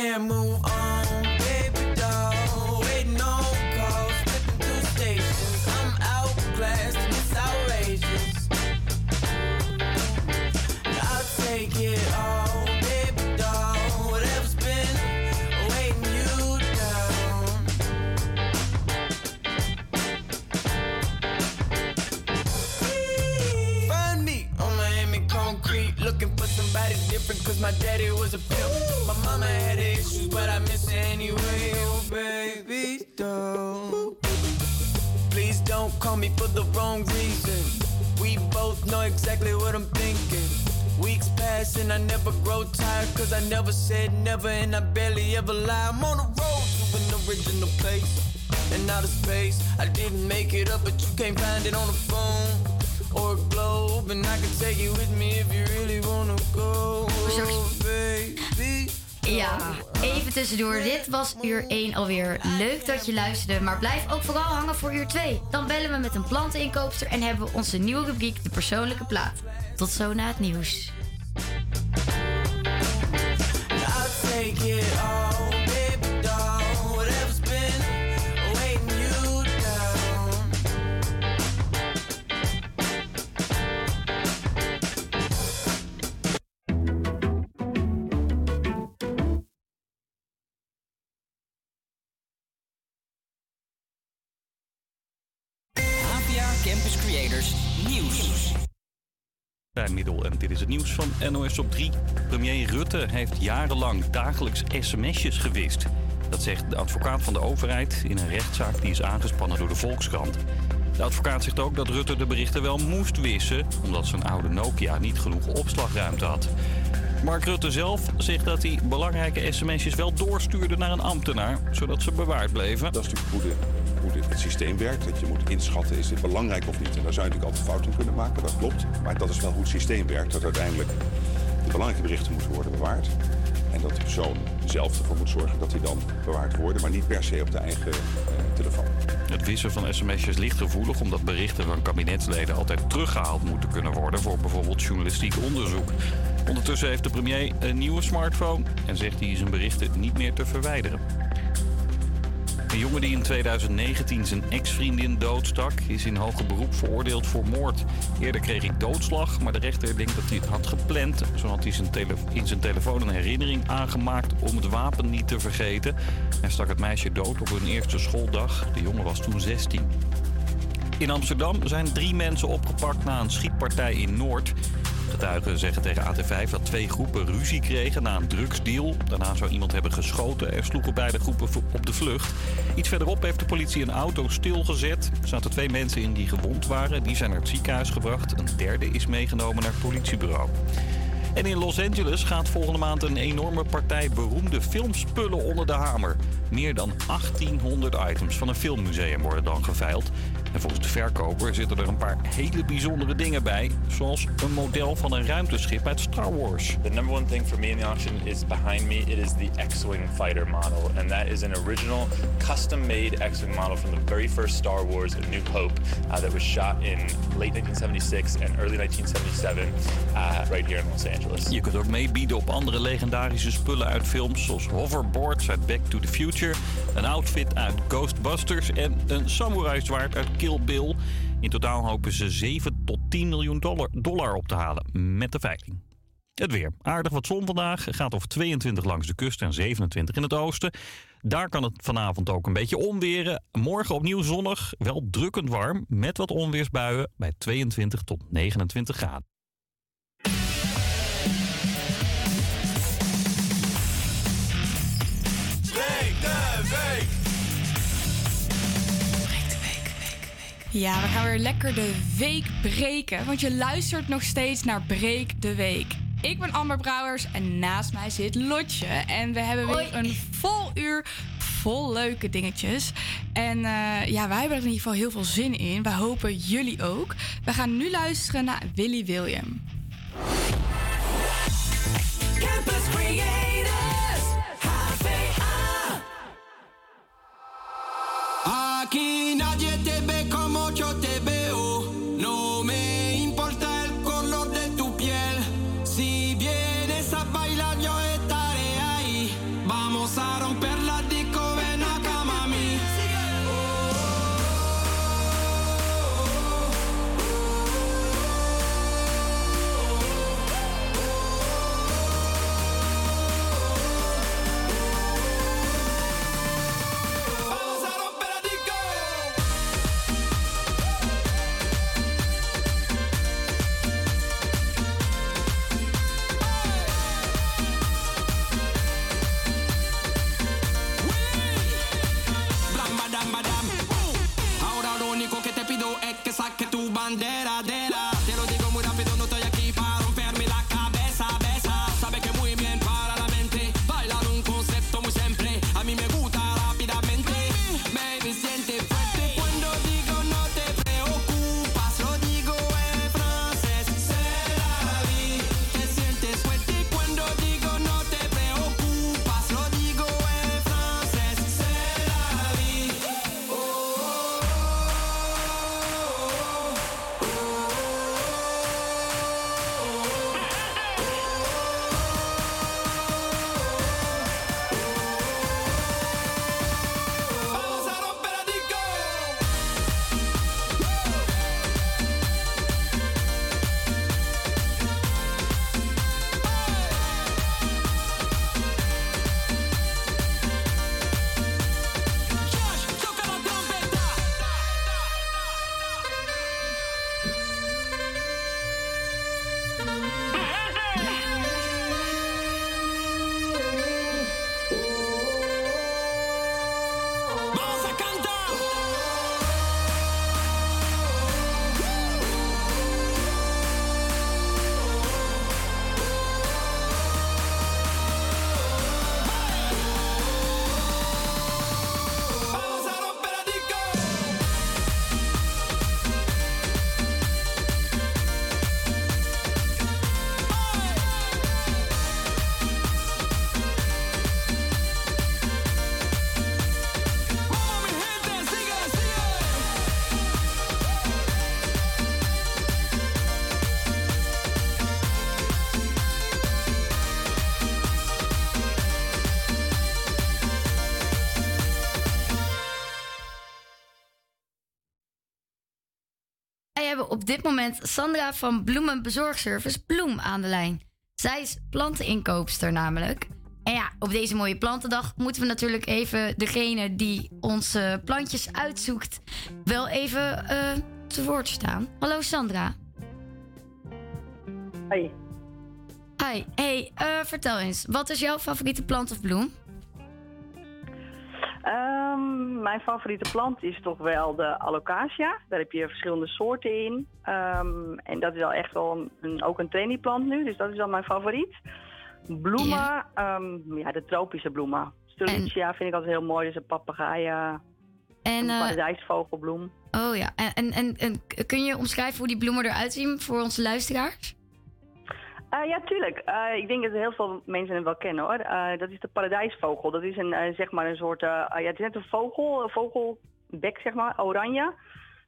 can't move exactly what I'm thinking. Weeks pass and I never grow tired. Cause I never said never and I barely ever lie. I'm on the road to an original place. And out of space, I didn't make it up, but you can't find it on the phone or a globe. And I can take you with me if you really wanna go. Baby. Ja, even tussendoor. Dit was uur 1 alweer. Leuk dat je luisterde, maar blijf ook vooral hangen voor uur 2. Dan bellen we met een planteninkoopster en hebben we onze nieuwe rubriek, de persoonlijke plaat. Tot zo na het nieuws. Campus Creators Nieuws. Bij Middel en dit is het nieuws van NOS op 3. Premier Rutte heeft jarenlang dagelijks sms'jes gewist. Dat zegt de advocaat van de overheid in een rechtszaak die is aangespannen door de Volkskrant. De advocaat zegt ook dat Rutte de berichten wel moest wissen... omdat zijn oude Nokia niet genoeg opslagruimte had. Mark Rutte zelf zegt dat hij belangrijke sms'jes wel doorstuurde naar een ambtenaar... zodat ze bewaard bleven. Dat is natuurlijk hoe, de, hoe dit, het systeem werkt. Dat je moet inschatten, is dit belangrijk of niet? En daar zou je natuurlijk altijd fouten kunnen maken, dat klopt. Maar dat is wel hoe het systeem werkt. Dat uiteindelijk de belangrijke berichten moeten worden bewaard. En dat de persoon zelf ervoor moet zorgen dat die dan bewaard worden. Maar niet per se op de eigen eh, telefoon. Het wissen van sms'jes ligt gevoelig omdat berichten van kabinetsleden altijd teruggehaald moeten kunnen worden voor bijvoorbeeld journalistiek onderzoek. Ondertussen heeft de premier een nieuwe smartphone en zegt hij zijn berichten niet meer te verwijderen. Een jongen die in 2019 zijn ex-vriendin doodstak, is in hoger beroep veroordeeld voor moord. Eerder kreeg hij doodslag, maar de rechter denkt dat hij het had gepland. Zo had hij in zijn telefoon een herinnering aangemaakt om het wapen niet te vergeten. Hij stak het meisje dood op hun eerste schooldag. De jongen was toen 16. In Amsterdam zijn drie mensen opgepakt na een schietpartij in Noord. Getuigen zeggen tegen AT5 dat twee groepen ruzie kregen na een drugsdeal. Daarna zou iemand hebben geschoten. Er sloegen beide groepen op de vlucht. Iets verderop heeft de politie een auto stilgezet. Er zaten twee mensen in die gewond waren. Die zijn naar het ziekenhuis gebracht. Een derde is meegenomen naar het politiebureau. En in Los Angeles gaat volgende maand een enorme partij beroemde filmspullen onder de hamer. Meer dan 1800 items van een filmmuseum worden dan geveild. En volgens de verkoper zitten er een paar hele bijzondere dingen bij. Zoals een model van een ruimteschip uit Star Wars. The number one thing for me in the auction is behind me. It is the X-Wing fighter model. And that is an original custom-made X-Wing model from the very first Star Wars, A New Hope, uh, that was shot in late 1976 and early 1977 uh, right here in Los Angeles. Je kunt ook meebieden op andere legendarische spullen uit films... zoals hoverboards uit Back to the Future... een outfit uit Ghostbusters... en een samurai zwaard uit Kill Bill. In totaal hopen ze 7 tot 10 miljoen dollar, dollar op te halen met de veiling. Het weer. Aardig wat zon vandaag. Gaat over 22 langs de kust en 27 in het oosten. Daar kan het vanavond ook een beetje onweren. Morgen opnieuw zonnig, wel drukkend warm... met wat onweersbuien bij 22 tot 29 graden. Ja, we gaan weer lekker de week breken, want je luistert nog steeds naar Breek de Week. Ik ben Amber Brouwers en naast mij zit Lotje. En we hebben weer een vol uur vol leuke dingetjes. En eh, ja, wij hebben er in ieder geval heel veel zin in. We hopen jullie ook. We gaan nu luisteren naar Willy William. Campus Creators. HVA. Aquí dit moment Sandra van Bloemenbezorgservice Bloem aan de lijn. Zij is planteninkoopster namelijk. En ja, op deze mooie plantendag moeten we natuurlijk even degene die onze plantjes uitzoekt wel even eh, te woord staan. Hallo Sandra. Hoi. Hi, hey, eh, vertel eens, wat is jouw favoriete plant of bloem? Ehm, mijn favoriete plant is toch wel de alocasia. Daar heb je verschillende soorten in. Ehm, en dat is al echt wel een, een- ook een traineeplant nu, dus dat is wel mijn favoriet. Bloemen, ehm, ja, de tropische bloemen. Strelitzia vind ik altijd heel mooi, dus een papegaaien. En, een eh, paradijsvogelbloem. Oh ja, en, en, en, en kun je omschrijven hoe die bloemen eruit zien voor onze luisteraars? Eh, ja, tuurlijk. Eh, ik denk dat heel veel mensen hem wel kennen hoor. Eh, dat is de paradijsvogel. Dat is een, zeg maar een soort, ah, ja, het is net een vogel, een vogelbek zeg maar, oranje.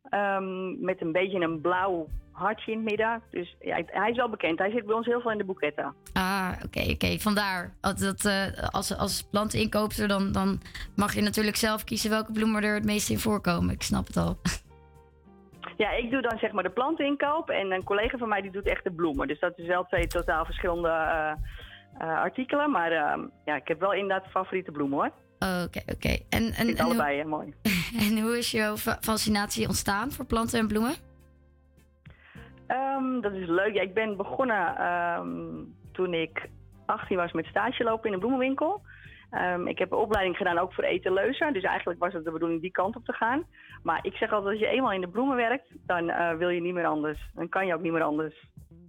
Ehm, met een beetje een blauw hartje in het midden. Dus ja, hij- is wel bekend. Hij zit bij ons heel veel in de boeketten. Ah, oké, oké. Vandaar. Dat, als, als planteninkoopster, dan, dan mag je natuurlijk zelf kiezen welke bloemen er het meest in voorkomen. Ik snap het al. Ja, ik doe dan zeg maar de planteninkoop en een collega van mij die doet echt de bloemen. Dus dat is wel twee totaal verschillende eh, eh, artikelen. Maar ehm, ja, ik heb wel inderdaad favoriete bloemen hoor. Oké, oké. En, en, en, allebei hè, mooi. hoe, en hoe is jouw fa- fascinatie ontstaan voor planten en bloemen? Ehm, dat is leuk. Ja, ik ben begonnen ehm, toen ik 18 was met stage lopen in een bloemenwinkel. Ehm, ik heb een opleiding gedaan ook voor etaleuzen. Dus eigenlijk was het de bedoeling die kant op te gaan. Maar ik zeg altijd, als je eenmaal in de bloemen werkt, dan eh, wil je niet meer anders. Dan kan je ook niet meer anders.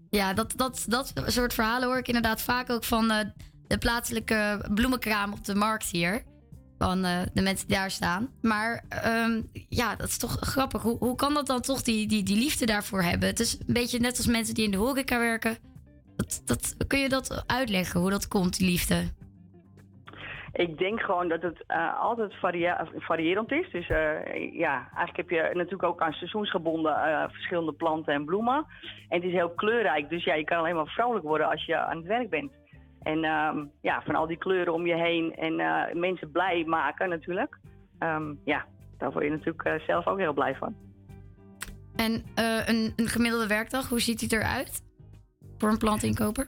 Ja, dat, dat, dat soort verhalen hoor ik inderdaad vaak ook van eh, de plaatselijke bloemenkraam op de markt hier. Van eh, de mensen die daar staan. Maar ehm, ja, dat is toch grappig. Hoe, hoe kan dat dan toch die, die, die liefde daarvoor hebben? Het is een beetje net als mensen die in de horeca werken. Dat, dat, kun je dat uitleggen, hoe dat komt, die liefde? Ik denk gewoon dat het eh, altijd varia- variërend is. Dus eh, ja, eigenlijk heb je natuurlijk ook aan seizoensgebonden eh, verschillende planten en bloemen. En het is heel kleurrijk. Dus ja, je kan alleen maar vrolijk worden als je aan het werk bent. En ehm, ja, van al die kleuren om je heen en mensen blij maken natuurlijk. Ehm, ja, daar word je natuurlijk zelf ook heel blij van. En een, een gemiddelde werkdag, hoe ziet die eruit? Voor een plantinkoper?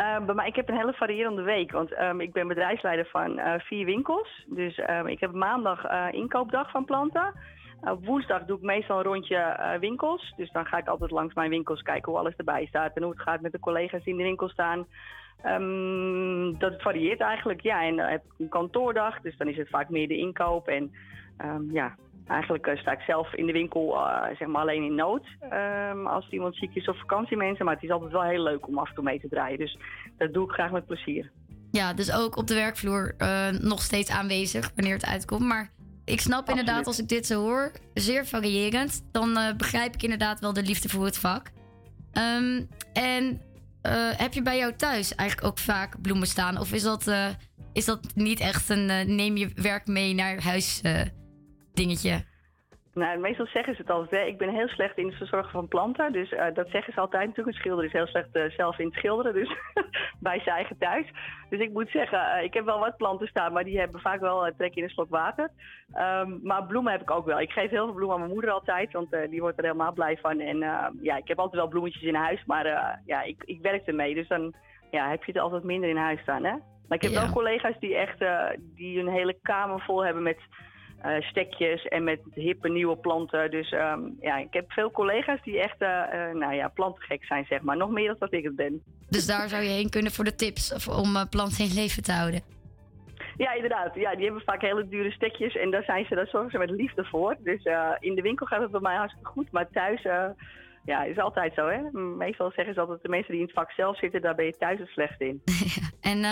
Bij mij, ik heb een hele variërende week, want ehm, ik ben bedrijfsleider van eh, vier winkels. Dus ehm, ik heb maandag eh, inkoopdag van planten. Eh, woensdag doe ik meestal een rondje winkels. Dus dan ga ik altijd langs mijn winkels kijken hoe alles erbij staat en hoe het gaat met de collega's die in de winkel staan. Dat varieert eigenlijk, ja. En dan heb ik een kantoordag, dus dan is het vaak meer de inkoop. En ja, eigenlijk eh, sta ik zelf in de winkel eh, zeg maar alleen in nood. ehm, als iemand ziek is of vakantiemensen. Maar het is altijd wel heel leuk om af en toe mee te draaien. Dus dat doe ik graag met plezier. Ja, dus ook op de werkvloer eh, nog steeds aanwezig wanneer het uitkomt. Maar ik snap inderdaad, als ik dit zo hoor, zeer variërend. Dan begrijp ik inderdaad wel de liefde voor het vak. Ehm, en heb je bij jou thuis eigenlijk ook vaak bloemen staan? Of is dat, is dat niet echt een neem je werk mee naar huis dingetje? Nou, meestal zeggen ze het altijd. Hè. Ik ben heel slecht in het verzorgen van planten. Dus eh, dat zeggen ze altijd natuurlijk. Een schilder is heel slecht eh, zelf in het schilderen. Dus bij zijn eigen thuis. Dus ik moet zeggen, eh, ik heb wel wat planten staan. Maar die hebben vaak wel trek in een slok water. Ehm, maar bloemen heb ik ook wel. Ik geef heel veel bloemen aan mijn moeder altijd. Want die wordt er helemaal blij van. En eh, ja, ik heb altijd wel bloemetjes in huis. Maar ja, ik, ik werk ermee. Dus dan ja, heb je het altijd minder in huis staan. Hè? Maar ik heb Ja. wel collega's die echt die een hele kamer vol hebben met eh, stekjes en met hippe nieuwe planten. Dus ehm, ja, ik heb veel collega's die echt eh, nou ja, plantengek zijn, zeg maar. Nog meer dan dat ik het ben. Dus daar zou je heen kunnen voor de tips of om planten in leven te houden. Ja, inderdaad. Ja, die hebben vaak hele dure stekjes en daar, zijn ze, daar zorgen ze met liefde voor. Dus in de winkel gaat het bij mij hartstikke goed, maar thuis... ja, is altijd zo, hè? Meestal zeggen ze altijd, de mensen die in het vak zelf zitten, daar ben je thuis het slecht in. En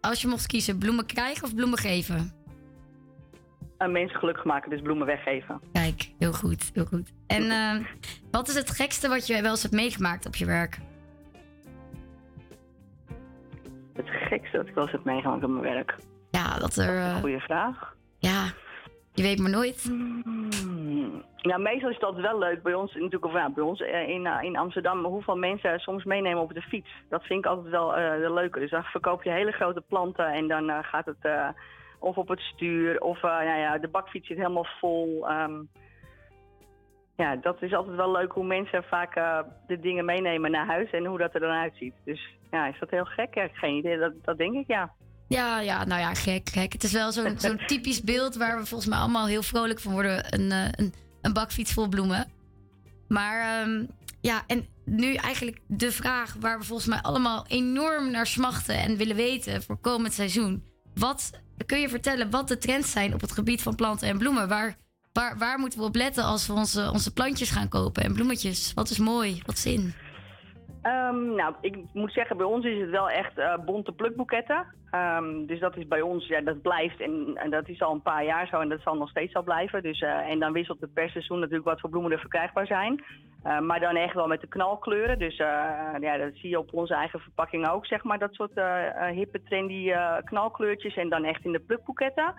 als je mocht kiezen, bloemen krijgen of bloemen geven? En mensen gelukkig maken, dus bloemen weggeven. Kijk, heel goed, heel goed. En eh, wat is het gekste wat je wel eens hebt meegemaakt op je werk? Het gekste dat ik wel eens heb meegemaakt op mijn werk. Ja, dat er... eh, Goeie vraag. ja, je weet maar nooit. Hmm. Ja, meestal is dat wel leuk bij ons, natuurlijk, of ja, bij ons eh, in, eh, in Amsterdam, hoeveel mensen soms meenemen op de fiets. Dat vind ik altijd wel eh de leuke. Dus dan verkoop je hele grote planten en dan gaat het of op het stuur of nou ja, de bakfiets zit helemaal vol. Ehm, ja, dat is altijd wel leuk hoe mensen vaak eh, de dingen meenemen naar huis en hoe dat er dan uitziet. Dus ja, is dat heel gek? Ja, geen idee, dat, dat denk ik ja. Ja, ja, nou ja, gek, gek. Het is wel zo'n zo'n typisch beeld waar we volgens mij allemaal heel vrolijk van worden. Een, eh, een, een bakfiets vol bloemen. Maar ehm, ja, en nu eigenlijk de vraag waar we volgens mij allemaal enorm naar smachten en willen weten voor komend seizoen. Wat kun je vertellen wat de trends zijn op het gebied van planten en bloemen? Waar, waar, waar moeten we op letten als we onze, onze plantjes gaan kopen en bloemetjes? Wat is mooi? Wat is in? Ehm, nou, ik moet zeggen, bij ons is het wel echt eh, bonte plukboeketten. Ehm, dus dat is bij ons, ja, dat blijft en, dat is al een paar jaar zo en dat zal nog steeds al blijven. Dus, eh, en dan wisselt het per seizoen natuurlijk wat voor bloemen er verkrijgbaar zijn. Eh, maar dan echt wel met de knalkleuren. Dus ja, dat zie je op onze eigen verpakking ook, zeg maar, dat soort hippe, trendy knalkleurtjes. En dan echt in de plukboeketten.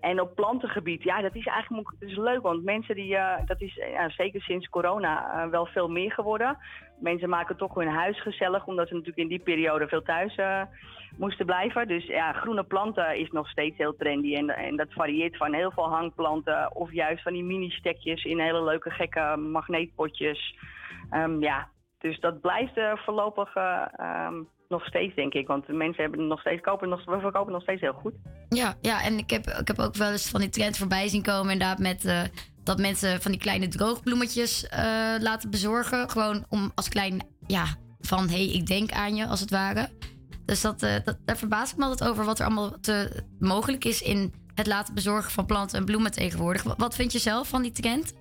En op plantengebied, ja, dat is eigenlijk dat is leuk. Want mensen die, dat is zeker sinds corona wel veel meer geworden. Mensen maken toch hun huis gezellig, omdat ze natuurlijk in die periode veel thuis eh, moesten blijven. Dus ja, groene planten is nog steeds heel trendy. En, en dat varieert van heel veel hangplanten of juist van die mini-stekjes in hele leuke gekke magneetpotjes. Ehm, ja, dus dat blijft eh, voorlopig eh, ehm, nog steeds, denk ik. Want de mensen hebben nog steeds, kopen nog, we verkopen nog steeds heel goed. Ja, ja en ik heb, ik heb ook wel eens van die trend voorbij zien komen. Inderdaad, met dat mensen van die kleine droogbloemetjes eh, laten bezorgen. Gewoon om als klein, ja, van hé, hey, ik denk aan je, als het ware. Dus dat, eh, dat, daar verbaas ik me altijd over wat er allemaal te, mogelijk is in het laten bezorgen van planten en bloemen tegenwoordig. Wat, wat vind je zelf van die trend?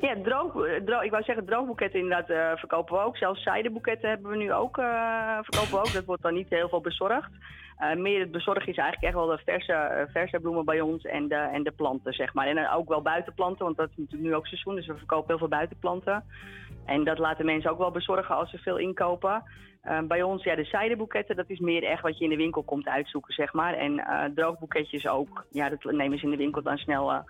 Ja, droog, droog, ik wou zeggen, droogboeketten inderdaad eh, verkopen we ook. Zelfs zijdenboeketten hebben we nu ook, eh, verkopen we ook. Dat wordt dan niet heel veel bezorgd. Eh, meer het bezorgen is eigenlijk echt wel de verse, verse bloemen bij ons en de, en de planten, zeg maar. En ook wel buitenplanten, want dat is natuurlijk nu ook seizoen. Dus we verkopen heel veel buitenplanten. En dat laten mensen ook wel bezorgen als ze veel inkopen. Bij ons, ja, de zijdenboeketten, dat is meer echt wat je in de winkel komt uitzoeken, zeg maar. En droogboeketjes ook, ja, dat nemen ze in de winkel dan snel,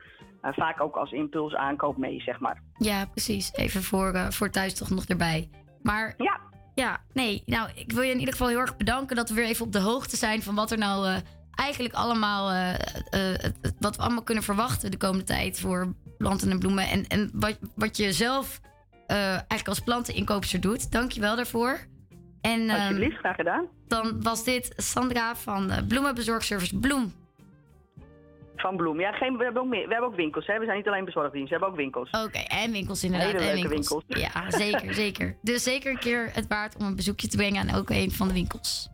vaak ook als impuls aankoop mee, zeg maar. Ja, precies. Even voor, eh, voor thuis toch nog erbij. Maar ja. ja, nee. Nou, ik wil je in ieder geval heel erg bedanken dat we weer even op de hoogte zijn van wat er nou eh, eigenlijk allemaal, eh, eh, wat we allemaal kunnen verwachten de komende tijd voor planten en bloemen. En, en wat, wat je zelf eh, eigenlijk als planteninkoopster doet. Dank je wel daarvoor. En, ehm, Alsjeblieft, graag gedaan. Dan was dit Sandra van eh, Bloemenbezorgservice Bloem. Van Bloem. Ja, geen, we, hebben ook meer, we hebben ook winkels. Hè? We zijn niet alleen bezorgdienst, we hebben ook winkels. Oké, en winkels inderdaad. Hele en leuke winkels. winkels. Ja, zeker, zeker. Dus zeker een keer het waard om een bezoekje te brengen aan ook een van de winkels.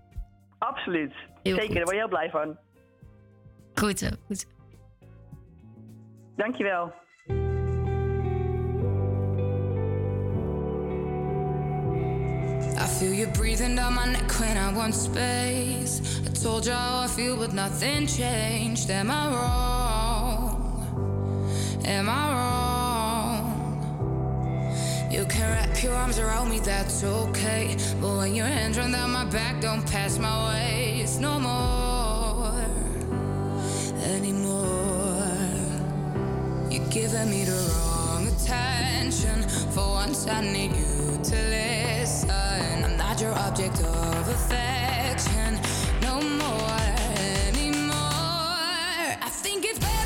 Absoluut. Heel Zeker, goed. daar word je heel blij van. Goed zo, goed zo. Dankjewel. I feel you breathing down my neck when I want space. I told you how I feel, but nothing changed. Am I wrong? Am I wrong? You can wrap your arms around me, that's okay. But when your hands run down my back, don't pass my waist no more. Anymore. You're giving me the wrong attention. For once, I need you to listen. Your object of affection. No more anymore. I think it's better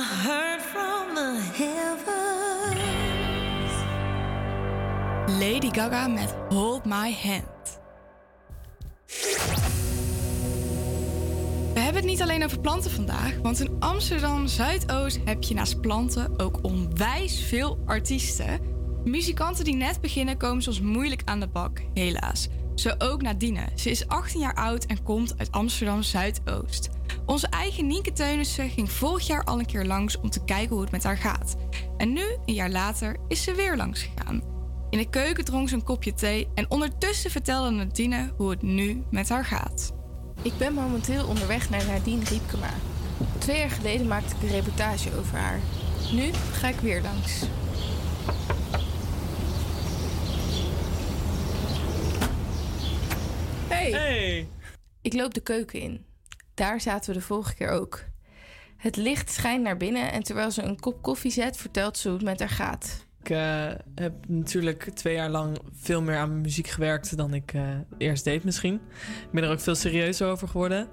heard from the heavens. Lady Gaga met Hold My Hand. We hebben het niet alleen over planten vandaag, want in Amsterdam Zuidoost heb je naast planten ook onwijs veel artiesten. Muzikanten die net beginnen komen soms moeilijk aan de bak, helaas. Zo ook Nadine. Ze is 18 jaar oud en komt uit Amsterdam Zuidoost. Onze eigen Nienke Teunissen ging vorig jaar al een keer langs om te kijken hoe het met haar gaat. En nu, een jaar later, is ze weer langs gegaan. In de keuken dronk ze een kopje thee en ondertussen vertelde Nadine hoe het nu met haar gaat. Ik ben momenteel onderweg naar Nadine Riepkema. Twee jaar geleden maakte ik een reportage over haar. Nu ga ik weer langs. Hey. Hey. Ik loop de keuken in. Daar zaten we de vorige keer ook. Het licht schijnt naar binnen en terwijl ze een kop koffie zet, vertelt ze hoe het met haar gaat. Ik eh, heb natuurlijk twee jaar lang veel meer aan mijn muziek gewerkt dan ik eh, eerst deed misschien. Ik ben er ook veel serieuzer over geworden.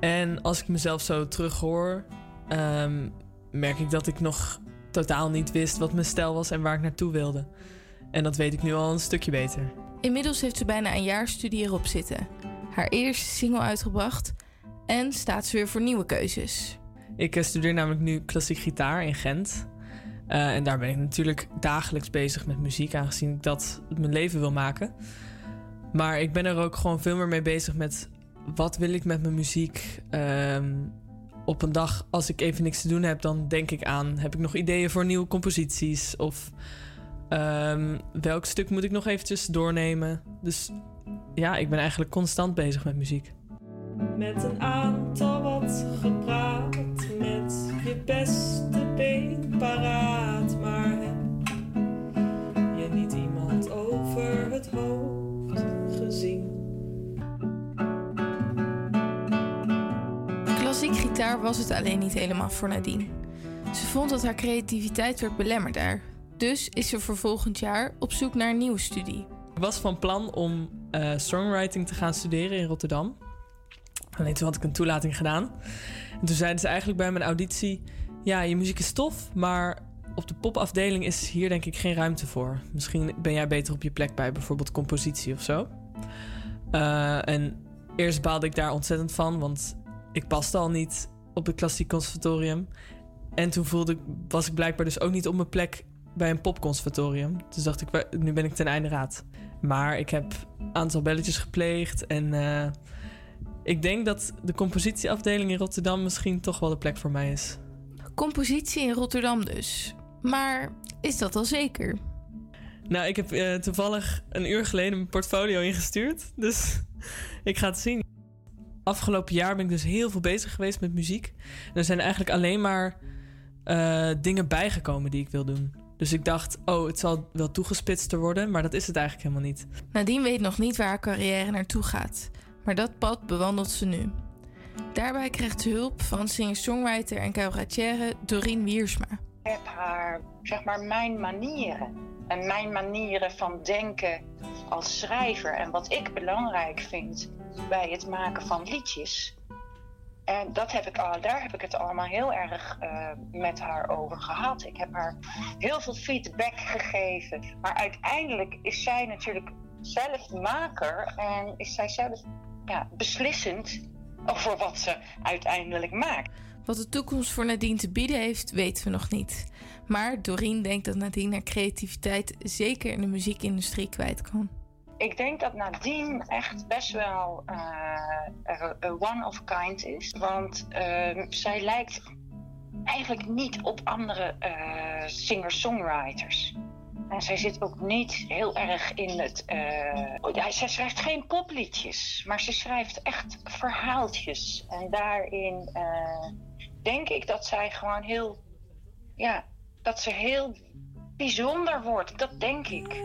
En als ik mezelf zo terughoor, ehm, merk ik dat ik nog totaal niet wist wat mijn stijl was en waar ik naartoe wilde. En dat weet ik nu al een stukje beter. Inmiddels heeft ze bijna een jaar studie erop zitten. Haar eerste single uitgebracht en staat ze weer voor nieuwe keuzes. Ik eh, studeer namelijk nu klassiek gitaar in Gent. Eh, en daar ben ik natuurlijk dagelijks bezig met muziek, aangezien ik dat mijn leven wil maken. Maar ik ben er ook gewoon veel meer mee bezig met wat wil ik met mijn muziek. Ehm, op een dag, als ik even niks te doen heb, dan denk ik aan: heb ik nog ideeën voor nieuwe composities? Of ehm, welk stuk moet ik nog eventjes doornemen? Dus ja, ik ben eigenlijk constant bezig met muziek. Met een aantal wat gepraat, met je beste been paraat. Maar heb je niet iemand over het hoofd gezien? Klassiek gitaar was het alleen niet helemaal voor Nadine. Ze vond dat haar creativiteit werd belemmerd daar. Dus is ze voor volgend jaar op zoek naar een nieuwe studie. Ik was van plan om eh, songwriting te gaan studeren in Rotterdam. Alleen toen had ik een toelating gedaan. En toen zeiden ze eigenlijk bij mijn auditie... ja, je muziek is tof, maar op de popafdeling is hier denk ik geen ruimte voor. Misschien ben jij beter op je plek bij bijvoorbeeld compositie of zo. Eh, en eerst baalde ik daar ontzettend van, want ik paste al niet op het klassiek conservatorium. En toen voelde ik, was ik blijkbaar dus ook niet op mijn plek bij een popconservatorium. Dus dacht ik, "Wa- nu ben ik ten einde raad. Maar ik heb een aantal belletjes gepleegd en eh, ik denk dat de compositieafdeling in Rotterdam misschien toch wel de plek voor mij is. Compositie in Rotterdam dus. Maar is dat al zeker? Nou, ik heb eh, toevallig een uur geleden mijn portfolio ingestuurd. Dus ik ga het zien. Afgelopen jaar ben ik dus heel veel bezig geweest met muziek. En er zijn eigenlijk alleen maar eh, dingen bijgekomen die ik wil doen. Dus ik dacht, oh, het zal wel toegespitster worden, maar dat is het eigenlijk helemaal niet. Nadine weet nog niet waar haar carrière naartoe gaat. Maar dat pad bewandelt ze nu. Daarbij krijgt ze hulp van singer-songwriter en cabaretière Doreen Wiersma. Ik heb haar, zeg maar, mijn manieren. En mijn manieren van denken als schrijver. En wat ik belangrijk vind bij het maken van liedjes. En dat heb ik al, daar heb ik het allemaal heel erg eh, met haar over gehad. Ik heb haar heel veel feedback gegeven. Maar uiteindelijk is zij natuurlijk zelf maker. En is zij zelf ja, beslissend over wat ze uiteindelijk maakt. Wat de toekomst voor Nadine te bieden heeft, weten we nog niet. Maar Doreen denkt dat Nadine haar creativiteit zeker in de muziekindustrie kwijt kan. Ik denk dat Nadine echt best wel een one of a kind is. Want eh, zij lijkt eigenlijk niet op andere eh, singer-songwriters. En zij zit ook niet heel erg in het. ja, zij schrijft geen popliedjes, maar ze schrijft echt verhaaltjes. En daarin eh, denk ik dat zij gewoon heel. Ja, dat ze heel bijzonder wordt. Dat denk ik.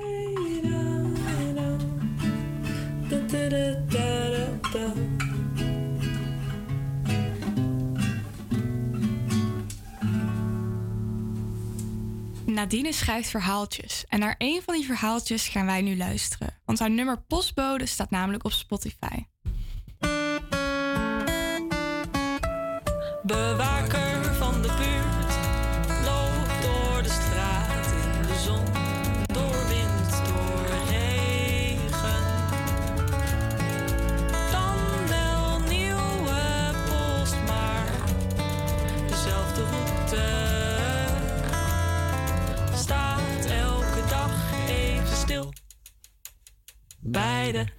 Nadine schrijft verhaaltjes. En naar een van die verhaaltjes gaan wij nu luisteren. Want haar nummer Postbode staat namelijk op Spotify. Beide.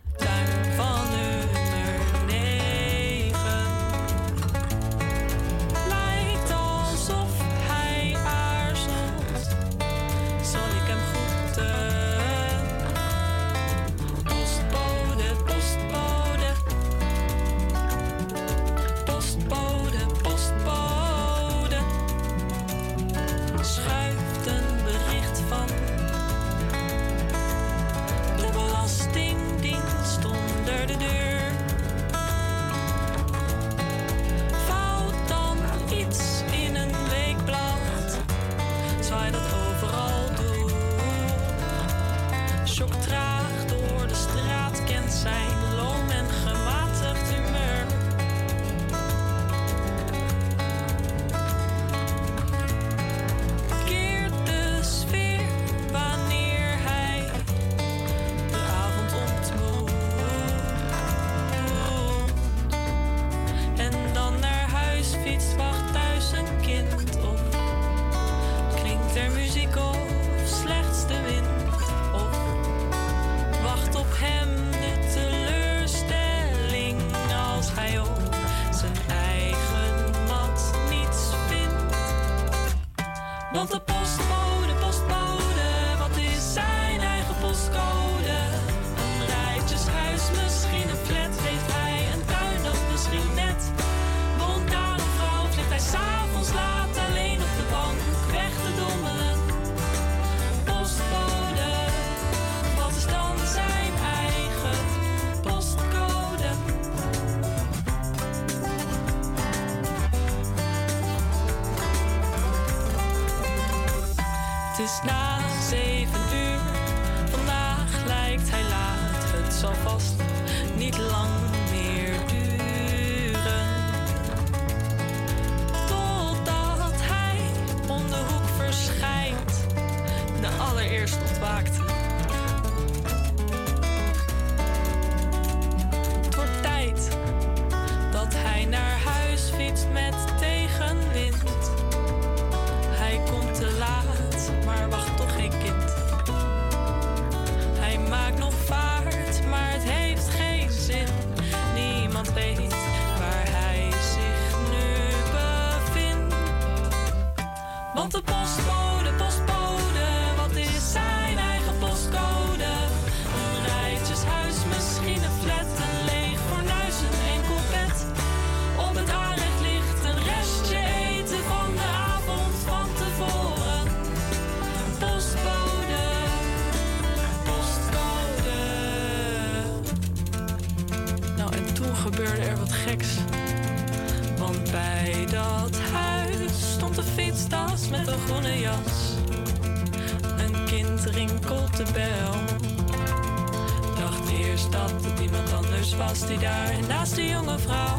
was hij daar naast de jonge vrouw,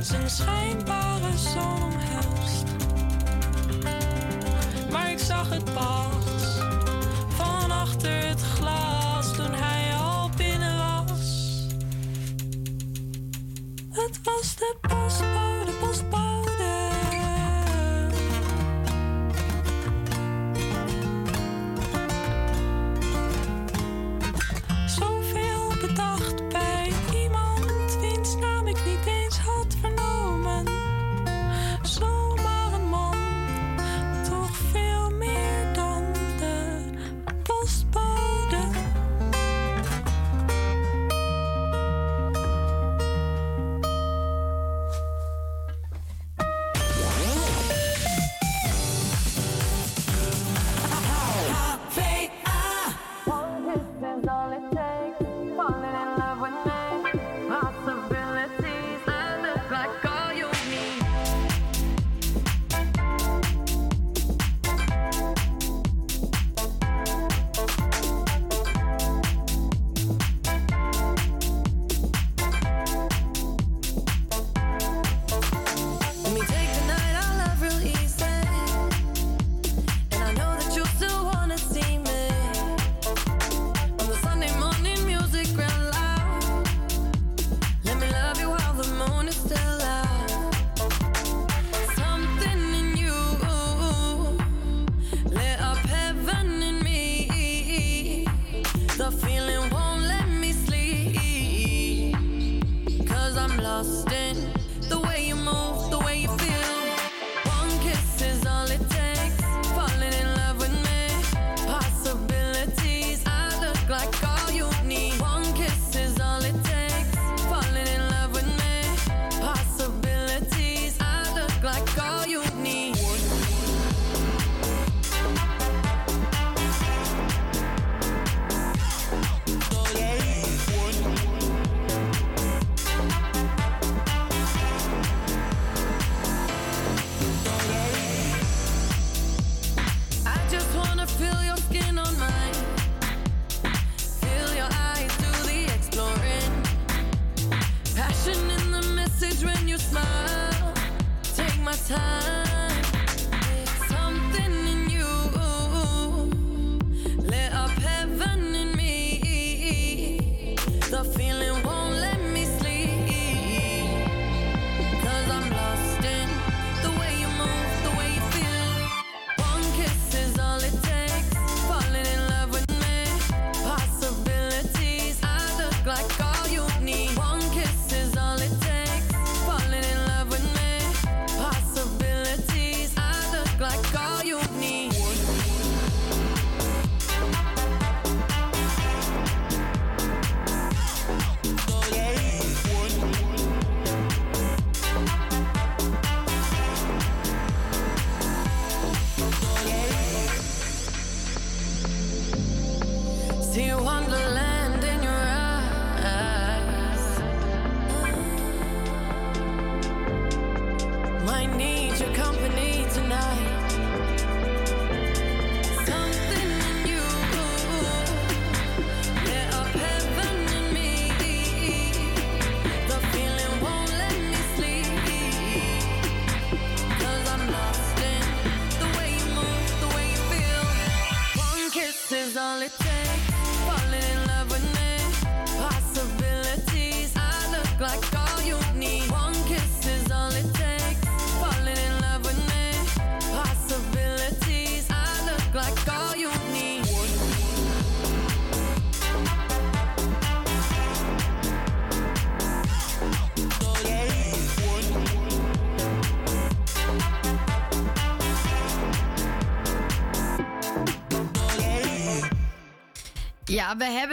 zijn schijnbare zoon omhelst. Maar ik zag het pas van achter het glas toen hij al binnen was. Het was de paspoort.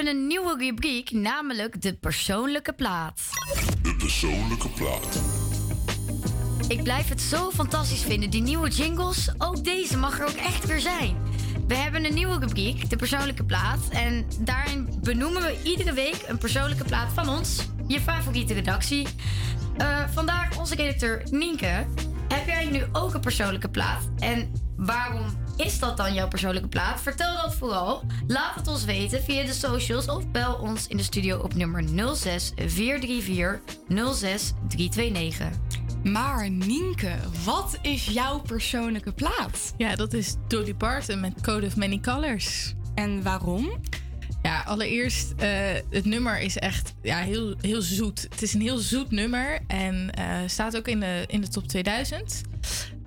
Hebben een nieuwe rubriek, namelijk de persoonlijke plaat. De persoonlijke plaat. Ik blijf het zo fantastisch vinden, die nieuwe jingles. Ook deze mag er ook echt weer zijn. We hebben een nieuwe rubriek, de persoonlijke plaat. En daarin benoemen we iedere week een persoonlijke plaat van ons. Je favoriete redactie. Eh, vandaag onze redacteur Nienke. Heb jij nu ook een persoonlijke plaat? En waarom is dat dan jouw persoonlijke plaat? Vertel dat vooral. Laat het ons weten via de socials of bel ons in de studio op nummer 06 434 06 329. Maar Nienke, wat is jouw persoonlijke plaat? Ja, dat is Dolly Parton met Code of Many Colors. En waarom? Ja, allereerst, eh, het nummer is echt ja, heel, heel zoet. Het is een heel zoet nummer en eh, staat ook in de, in de top 2000.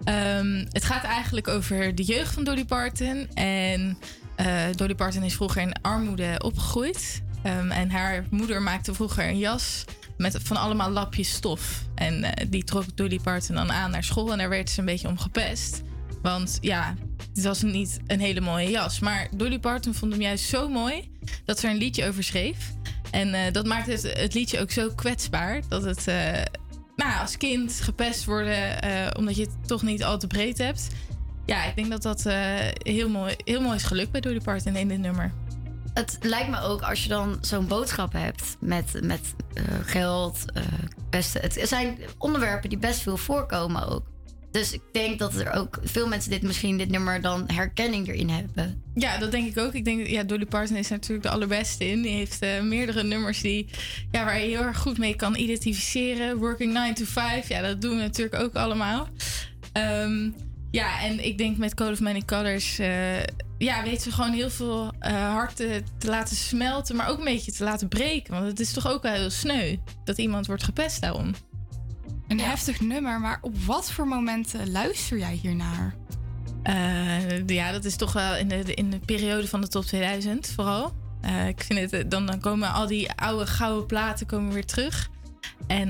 Ehm, het gaat eigenlijk over de jeugd van Dolly Parton. En eh, Dolly Parton is vroeger in armoede opgegroeid. Ehm, en haar moeder maakte vroeger een jas met van allemaal lapjes stof. En eh, die trok Dolly Parton dan aan naar school en daar werd ze een beetje om gepest. Want ja, het was niet een hele mooie jas. Maar Dolly Parton vond hem juist zo mooi dat ze er een liedje over schreef. En eh, dat maakt het, het liedje ook zo kwetsbaar dat het nou, als kind gepest worden eh, omdat je het toch niet al te breed hebt. Ja, ik denk dat dat eh, heel, mooi, heel mooi is gelukt bij Dolly Parton in dit nummer. Het lijkt me ook als je dan zo'n boodschap hebt met, met eh, geld, pesten. Het zijn onderwerpen die best veel voorkomen ook. Dus ik denk dat er ook veel mensen dit misschien dit nummer dan herkenning erin hebben. Ja, dat denk ik ook. Ik denk, ja, Dolly Parton is natuurlijk de allerbeste in. Die heeft eh, meerdere nummers die, ja, waar je heel erg goed mee kan identificeren. Working 9 to 5, ja, dat doen we natuurlijk ook allemaal. Ehm, ja, en ik denk met Code of Many Colors... eh, ja, weet ze gewoon heel veel eh harten te laten smelten... maar ook een beetje te laten breken. Want het is toch ook wel heel sneu dat iemand wordt gepest daarom. Een heftig nummer, maar op wat voor momenten luister jij hiernaar? Eh, ja, dat is toch wel in de, in de periode van de top 2000 vooral. Eh, ik vind het, eh, dan, dan komen al die oude gouden platen komen weer terug. En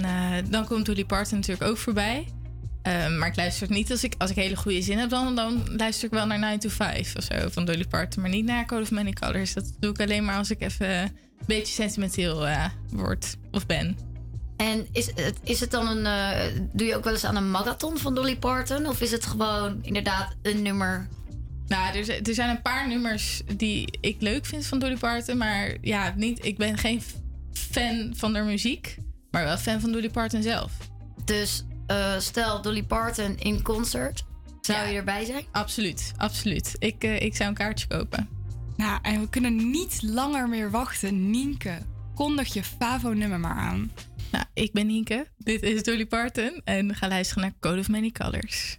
dan komt Dolly Parton natuurlijk ook voorbij. Maar ik luister het niet als ik, als ik hele goede zin heb. Dan, dan luister ik wel naar 9 to 5 of zo van Dolly Parton. Maar niet naar Code of Many Colors. Dat doe ik alleen maar als ik even een beetje sentimenteel word of ben. En is het, is het dan een. eh, doe je ook wel eens aan een marathon van Dolly Parton? Of is het gewoon inderdaad een nummer? Nou, er, zijn- er zijn een paar nummers die ik leuk vind van Dolly Parton. Maar ja, niet, ik ben geen fan van haar muziek. Maar wel fan van Dolly Parton zelf. Dus eh, stel Dolly Parton in concert. Zou je erbij zijn? Absoluut, absoluut. Ik, eh, ik zou een kaartje kopen. Nou, en we kunnen niet langer meer wachten. Nienke, kondig je Favo-nummer maar aan. Nou, ik ben Nienke. Dit is Dolly Parton. En gaan luisteren naar Code of Many Colors.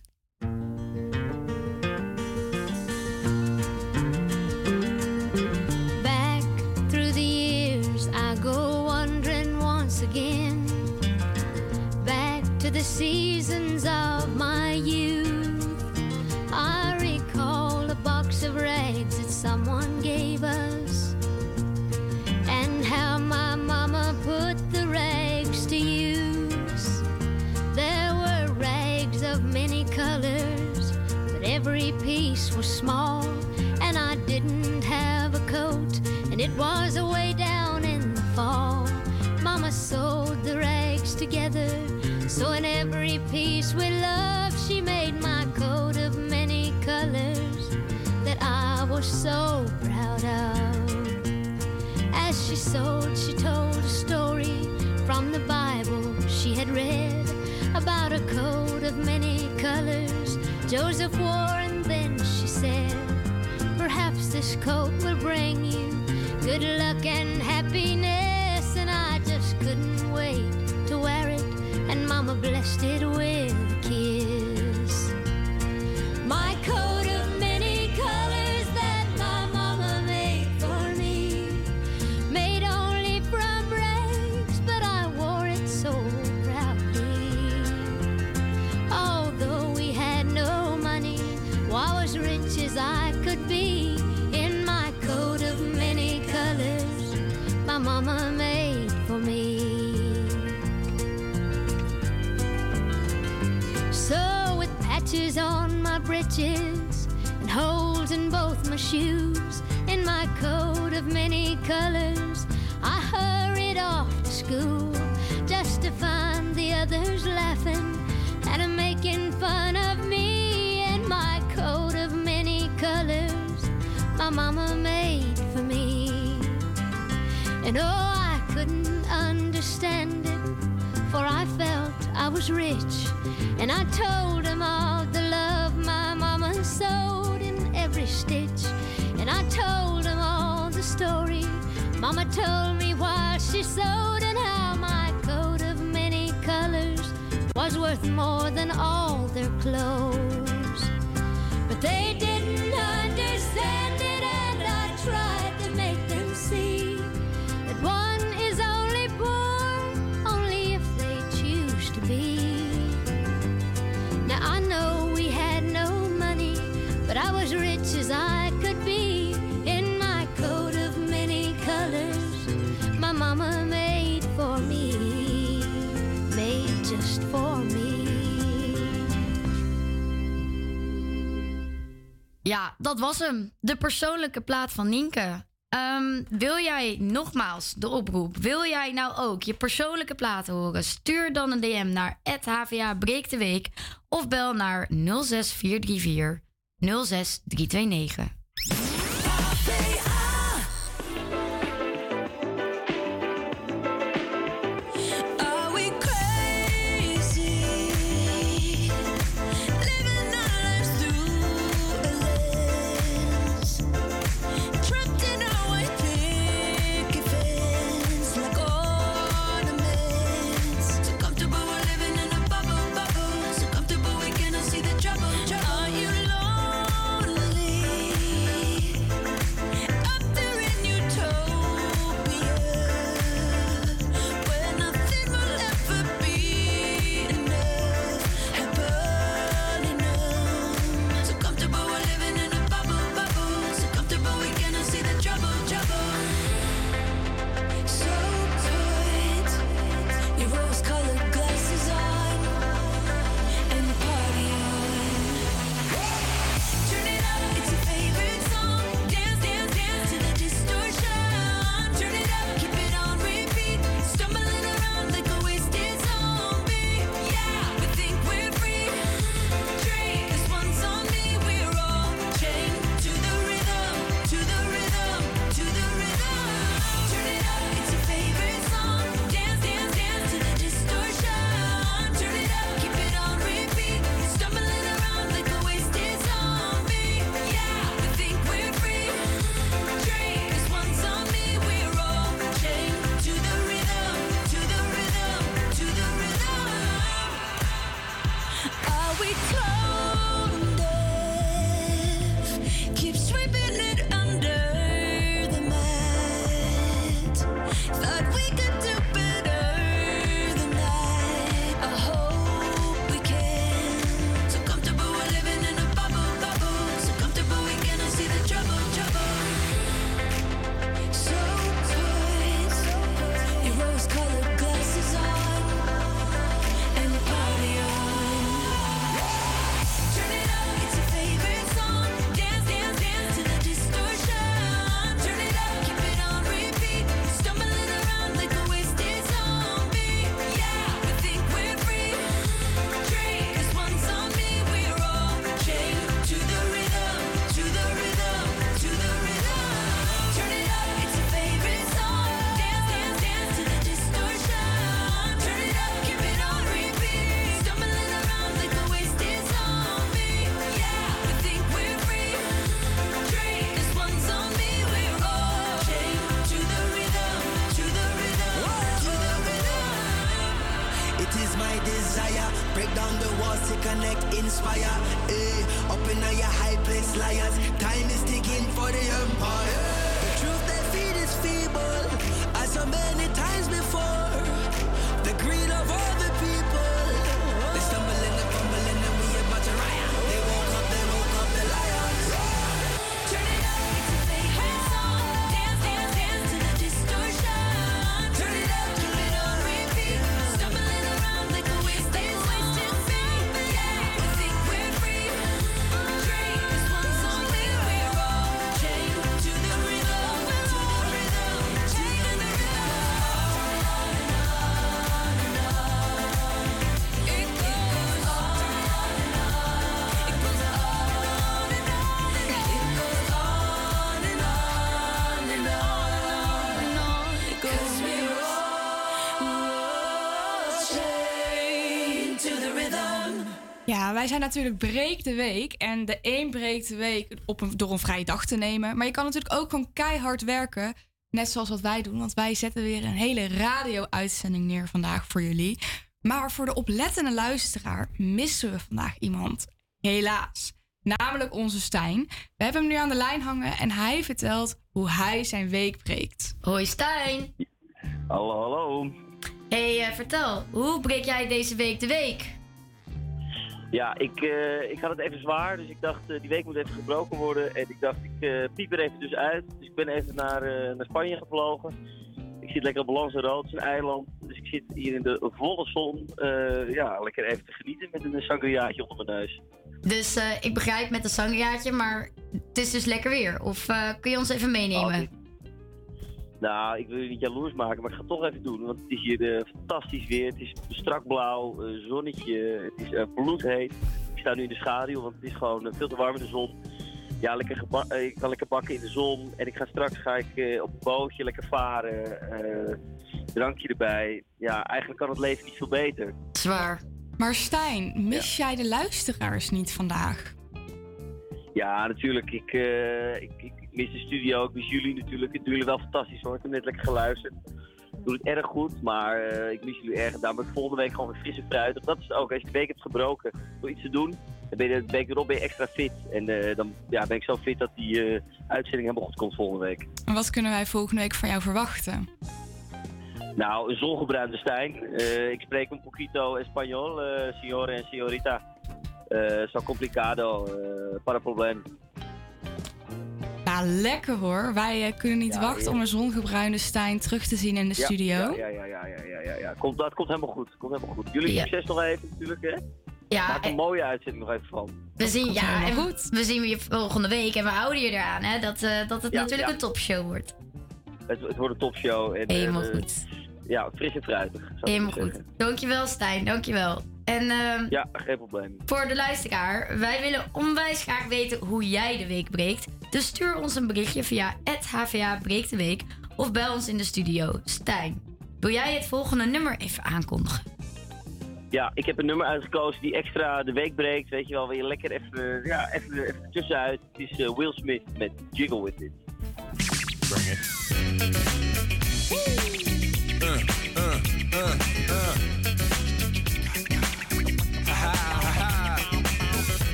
Back through the years, I go wandering once again. Back to the seasons of small, and I didn't have a coat, and it was away down in the fall. Mama sewed the rags together, so in every piece with love, she made my coat of many colors that I was so proud of. As she sewed, she told a story from the Bible she had read about a coat of many colors Joseph wore, This coat will bring you good luck and happiness. And I just couldn't wait to wear it, and Mama blessed it with breeches and holes in both my shoes, in my coat of many colors, I hurried off to school just to find the others laughing and making fun of me in my coat of many colors my mama made for me. And oh, I couldn't understand it, for I felt I was rich. And I told them all sewed in every stitch. And I told him all the story mama told me while she sewed, and how my coat of many colors was worth more than all their clothes. But they didn't Ja, dat was hem. De persoonlijke plaat van Nienke. Ehm, wil jij nogmaals de oproep? Wil jij nou ook je persoonlijke platen horen? Stuur dan een DM naar HVA Breek de Week of bel naar 06434 06329. Wij zijn natuurlijk Breek de Week. En de een breekt de week op een, door een vrije dag te nemen. Maar je kan natuurlijk ook gewoon keihard werken. Net zoals wat wij doen. Want wij zetten weer een hele radio-uitzending neer vandaag voor jullie. Maar voor de oplettende luisteraar missen we vandaag iemand. Helaas. Namelijk onze Stijn. We hebben hem nu aan de lijn hangen en hij vertelt hoe hij zijn week breekt. Hoi Stijn. Hallo, hallo. hey, eh, vertel, hoe breek jij deze week de week? Ja, ik, eh, ik had het even zwaar, dus ik dacht eh, die week moet even gebroken worden. En ik dacht, ik eh piep er even dus uit. Dus ik ben even naar, naar Spanje gevlogen. Ik zit lekker op Lanzarote, het is een eiland. Dus ik zit hier in de volle zon. ja, lekker even te genieten met een sangriaatje onder mijn neus. Dus ik begrijp met een sangriaatje, maar het is dus lekker weer. Of kun je ons even meenemen? Nou, ik wil je niet jaloers maken, maar ik ga het toch even doen. Want het is hier eh, fantastisch weer. Het is strak blauw, eh, zonnetje, het is eh, bloedheet. Ik sta nu in de schaduw, want het is gewoon veel te warm in de zon. Ja, lekker ik kan lekker bakken in de zon. En ik ga straks ga ik, op een bootje lekker varen. drankje erbij. Ja, eigenlijk kan het leven niet veel beter. Zwaar. Maar Stijn, mis jij de luisteraars niet vandaag? Ja, natuurlijk. Ik, ik mis de studio, ik mis jullie natuurlijk. Het doen jullie wel fantastisch hoor. Ik heb net lekker geluisterd. Doe het erg goed, maar eh, ik mis jullie erg. Daarom ben ik volgende week gewoon weer fris en fruitig. Dat is het ook. Als je de week hebt gebroken door iets te doen, dan ben je de week erop ben je extra fit. En eh, dan ja, ben ik zo fit dat die eh, uitzending helemaal goed komt volgende week. En wat kunnen wij volgende week van jou verwachten? Nou, een zongebruinde Stijn. Ik spreek een poquito español, eh signore en signorita. Eh so complicado, para problem. Nou, lekker hoor. Wij eh, kunnen niet Ja, wachten om een zongebruinde Stijn terug te zien in de Ja, studio. Ja, ja, ja, ja, ja, ja, ja, ja. Komt, dat komt helemaal goed. Komt helemaal goed. Jullie Ja. succes nog even natuurlijk, hè? Ja, Maak een mooie uitzending nog even van. We zien, ja, en we zien je volgende week en we houden je eraan, hè? Dat, eh, dat het Ja, natuurlijk ja. een topshow wordt. Het, het wordt een topshow. En, Helemaal eh, goed. Ja, fris en fruitig. Helemaal zeggen. goed. Dankjewel, Stijn. Dankjewel. En ehm, Ja, geen probleem. voor de luisteraar, wij willen onwijs graag weten hoe jij de week breekt. Dus stuur ons een berichtje via HVA Breekt de Week of bel ons in de studio. Stijn, wil jij het volgende nummer even aankondigen? Ja, ik heb een nummer uitgekozen die extra de week breekt. Weet je wel, je lekker even, ja, even, even tussenuit. Het is eh, Will Smith met Jiggle With It. Bring it.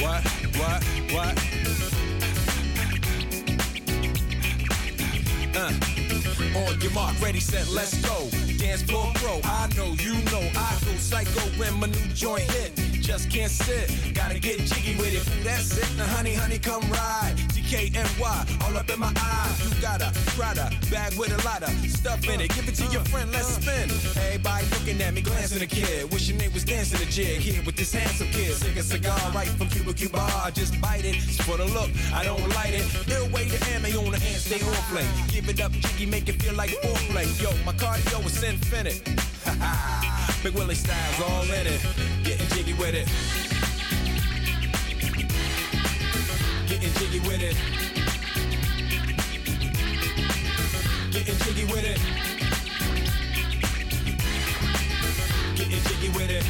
What, what, what? Uh. On your mark, ready, set, let's go. Dance floor pro, I know, you know, I go psycho when my new joint hit. Just can't sit, gotta get jiggy with it. That's it, now honey, honey, come ride. DKNY, all up in my eye. You got a Prada bag with a lot of stuff in it. Give it to your friend, let's spin. Everybody looking at me, glancing a kid. Wishing they was dancing a jig here with this handsome kid. Sick a cigar right from Cuba Cuba. I just bite it. It's for the look, I don't light it. Way to ammo on the hand, stay on play. Give it up, jiggy, make it feel like foreplay. Yo, my cardio is infinite. Ha ha Big Willie styles all in it. Getting jiggy with it. Jiggy with it. Getting jiggy with it. Getting jiggy with it.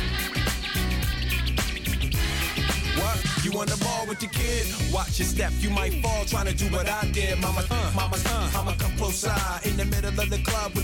What? You on the ball with the kid? Watch your step, you might fall trying to do what I did. Mama, uh, mama, uh, mama, come close side in the middle of the club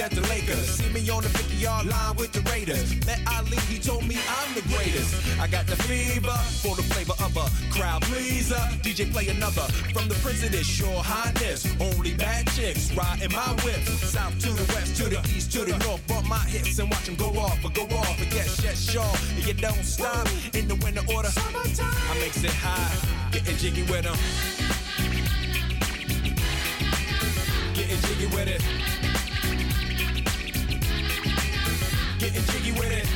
at the Lakers. See me on the 50 yard line with the Raiders. Met Ali, he told me I'm the greatest. I got the fever for the flavor of a crowd pleaser. DJ play another from the this sure highness. Only bad chicks riding my whip. South to the west, to the east, to the north. Bump my hips and watch them go off, but go off. But yes, yes, sure. And you don't stop in the winter order. Summertime. I makes it high, getting jiggy with them. Getting jiggy with it. Jiggy with it.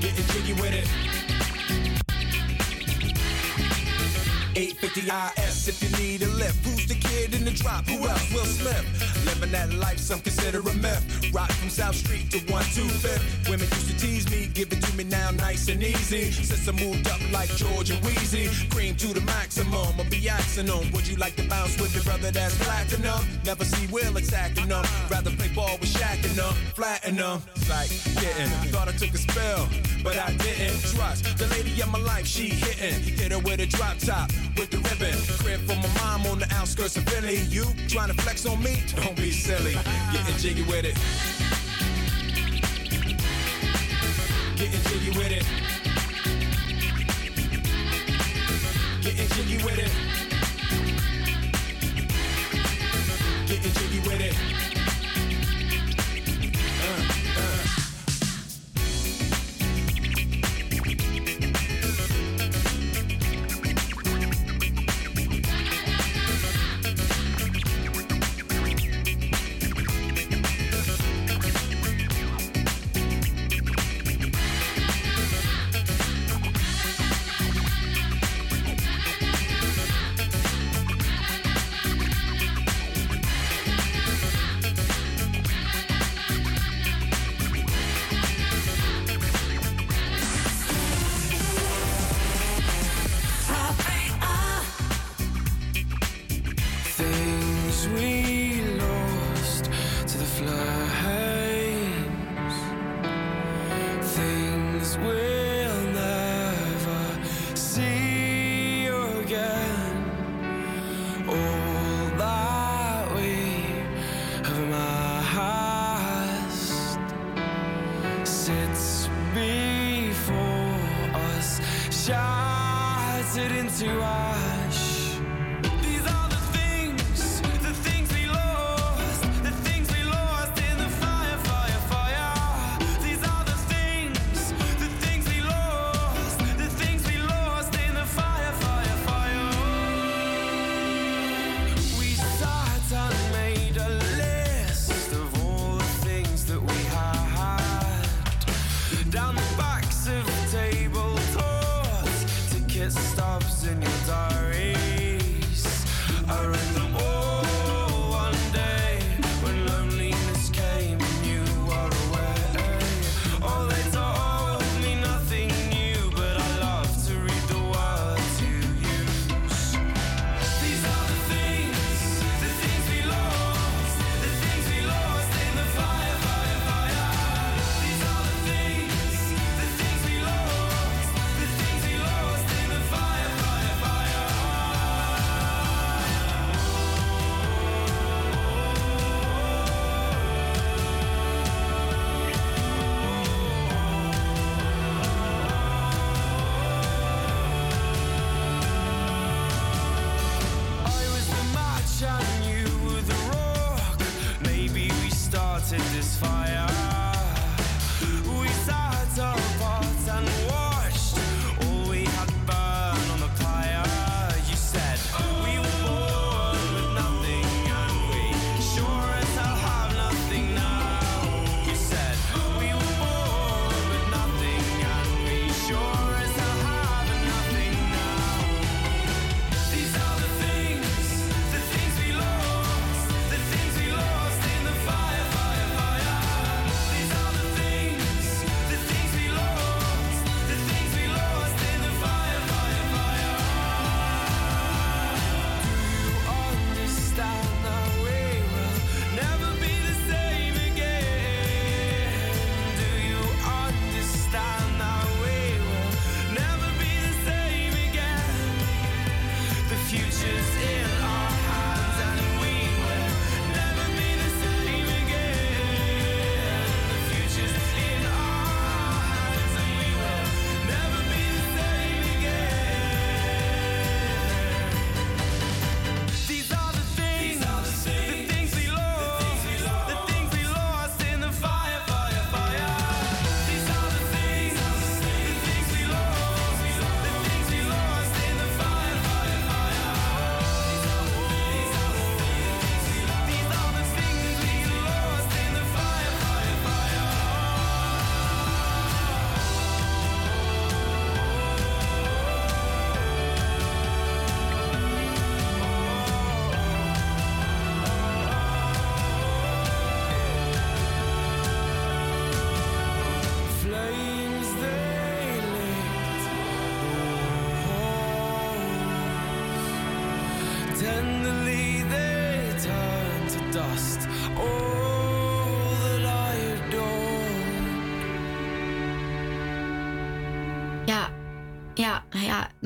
Getting jiggy with it. 850 IS if you need a lift. Who's the kid in the drop? Who else? Will Smith. Living that life, some consider a myth. Rock from South Street to 125th. Women used to tease me, give it to me now nice and easy. Since I moved up like Georgia Wheezy, cream to the maximum. I'll be axing them. Would you like to bounce with your brother that's platinum? Never see Will attacking them. Rather play ball with Shaq and them, flatten them. Like getting, thought I took a spell, but I didn't trust the lady of my life. She hitting, hit her with a drop top with the ribbon. Crib for my mom on the outskirts of Philly. You trying to flex on me? Don't be silly. Getting jiggy with it. Getting jiggy with it. Getting jiggy with it. Getting jiggy with it.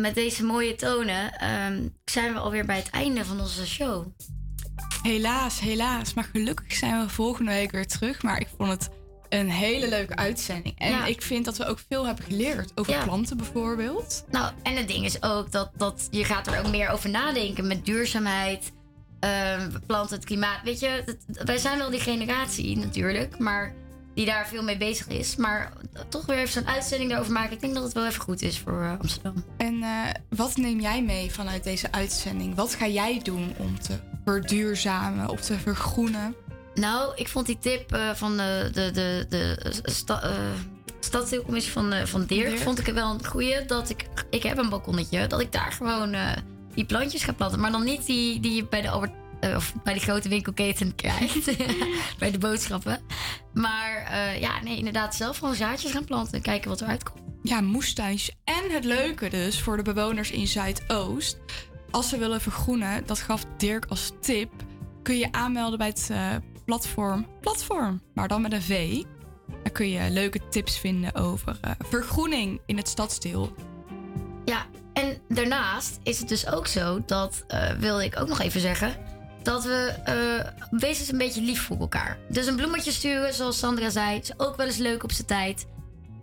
Met deze mooie tonen ehm, zijn we alweer bij het einde van onze show. Helaas, helaas. Maar gelukkig zijn we volgende week weer terug. Maar ik vond het een hele leuke uitzending. En Ja. ik vind dat we ook veel hebben geleerd. Over Ja. planten bijvoorbeeld. Nou, en het ding is ook dat, dat je gaat er ook meer over nadenken met duurzaamheid, ehm, planten, het klimaat. Weet je, wij zijn wel die generatie natuurlijk, maar die daar veel mee bezig is. Maar toch weer even zo'n uitzending daarover maken. Ik denk dat het wel even goed is voor eh, Amsterdam. En eh, wat neem jij mee vanuit deze uitzending? Wat ga jij doen om te verduurzamen of te vergroenen? Nou, ik vond die tip eh, van de, de, de, de sta, stadsdeelcommissie van, van Dirk, Dirk. vond ik wel een goeie. Dat ik, ik heb een balkonnetje, dat ik daar gewoon die plantjes ga planten. Maar dan niet die, die je bij de Albert of bij de grote winkelketen krijgt. bij de boodschappen. Maar eh, ja, nee, inderdaad zelf gewoon zaadjes gaan planten en kijken wat eruit komt. Ja, moestuintjes. En het leuke dus voor de bewoners in Zuidoost. Als ze willen vergroenen, dat gaf Dirk als tip. Kun je aanmelden bij het eh, platform. Platform, maar dan met een V. Dan kun je leuke tips vinden over eh, vergroening in het stadsdeel. Ja, en daarnaast is het dus ook zo, dat eh, wilde ik ook nog even zeggen, dat we eh wees eens een beetje lief voor elkaar. Dus een bloemetje sturen, zoals Sandra zei, is ook wel eens leuk op zijn tijd.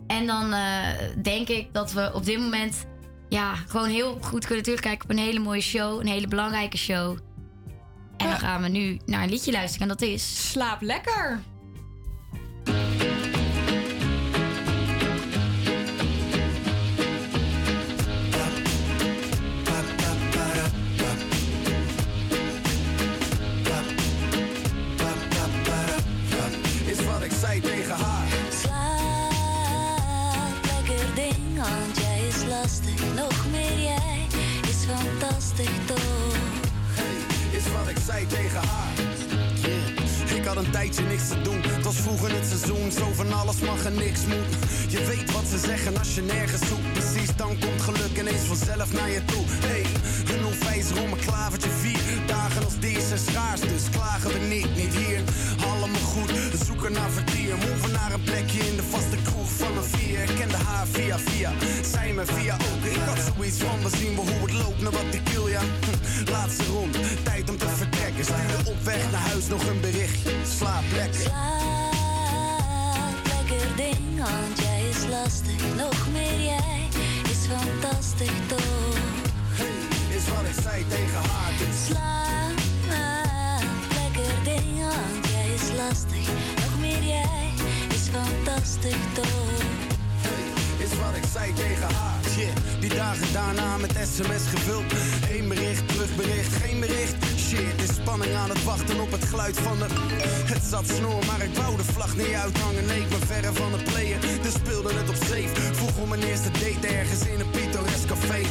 En dan eh, denk ik dat we op dit moment ja, gewoon heel goed kunnen terugkijken op een hele mooie show, een hele belangrijke show. En dan gaan we nu naar een liedje luisteren en dat is... Slaap lekker! Toch? Is wat ik zei tegen haar. Ik had een tijdje niks te doen. Het was vroeger het seizoen. Zo van alles mag en niks moet. Je weet wat ze zeggen als je nergens zoekt. Precies, dan komt geluk ineens vanzelf naar je toe. Hey, een onwijs rom, een klavertje vier. Dagen als deze schaars, dus klagen we niet, niet hier. Allemaal goed, zoeken naar vertier. Move naar een plekje in de vaste kroeg van een vier. Ik kende haar via via, zij me via ook. Ik had zoiets van, we zien wel hoe het loopt, naar wat ik wil, ja. Hm, Laatste rond, tijd om te vertrekken. Stuurde op weg naar huis nog een berichtje. Slaap lekker. Slaap lekker ding, want jij is lastig. Nog meer jij is fantastisch toch? Is wat ik zei tegen haar, dus Slaap lekker ding, want jij is lastig. Fantastisch toch? is wat ik zei tegen haar. Shit, die dagen daarna met sms gevuld. Eén bericht, terugbericht, geen bericht. Shit, is spanning aan het wachten op het geluid van de... Het zat snor, maar ik wou de vlag niet uithangen. Ik ben verre van het playen, dus speelde het op safe. Vroeg om mijn eerste date ergens in een pittoresk café.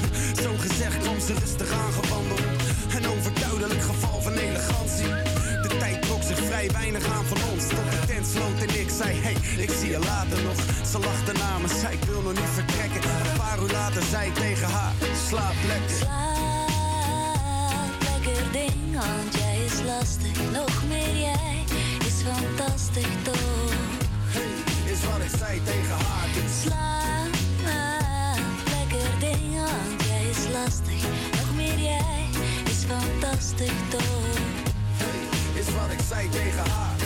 Zo gezegd kwam ze rustig aangewandeld. Een overduidelijk geval van elegantie. Weinig aan van ons. Tot de tent sloot en ik zei, hey, ik zie je later nog. Ze lachte na me, zei ik wil nog niet vertrekken. Een paar uur later zei ik tegen haar, slaap lekker. Slaap lekker ding, want jij is lastig. Nog meer jij is fantastisch toch? Is wat ik zei tegen haar, dus Slaap lekker ding, want jij is lastig. Nog meer jij is fantastisch toch? Is wat ik zei tegen haar.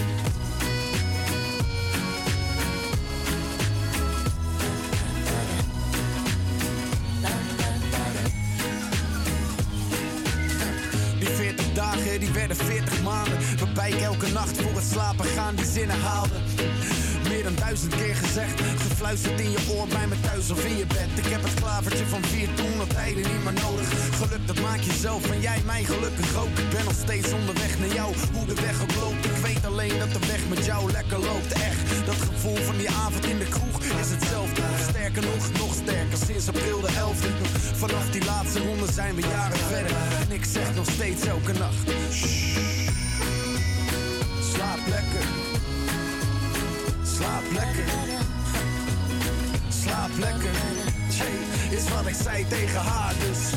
Die 40 dagen, die werden 40 maanden. Waarbij ik elke nacht voor het slapen gaan die zinnen haalde. Dan duizend keer gezegd, gefluisterd in je oor bij me thuis of in je bed. Ik heb het klavertje van vier toen al tijden niet meer nodig. Geluk dat maak je zelf en jij mij gelukkig ook. Ik ben nog steeds onderweg naar jou, hoe de weg ook loopt. Ik weet alleen dat de weg met jou lekker loopt. Echt, dat gevoel van die avond in de kroeg is hetzelfde. Sterker nog, nog sterker, sinds april de 11e. Vanaf die laatste ronde zijn we jaren verder. En ik zeg nog steeds elke nacht. "Shh, Slaap lekker. Slaap lekker. Slaap lekker. Is wat ik zei tegen haar, dus.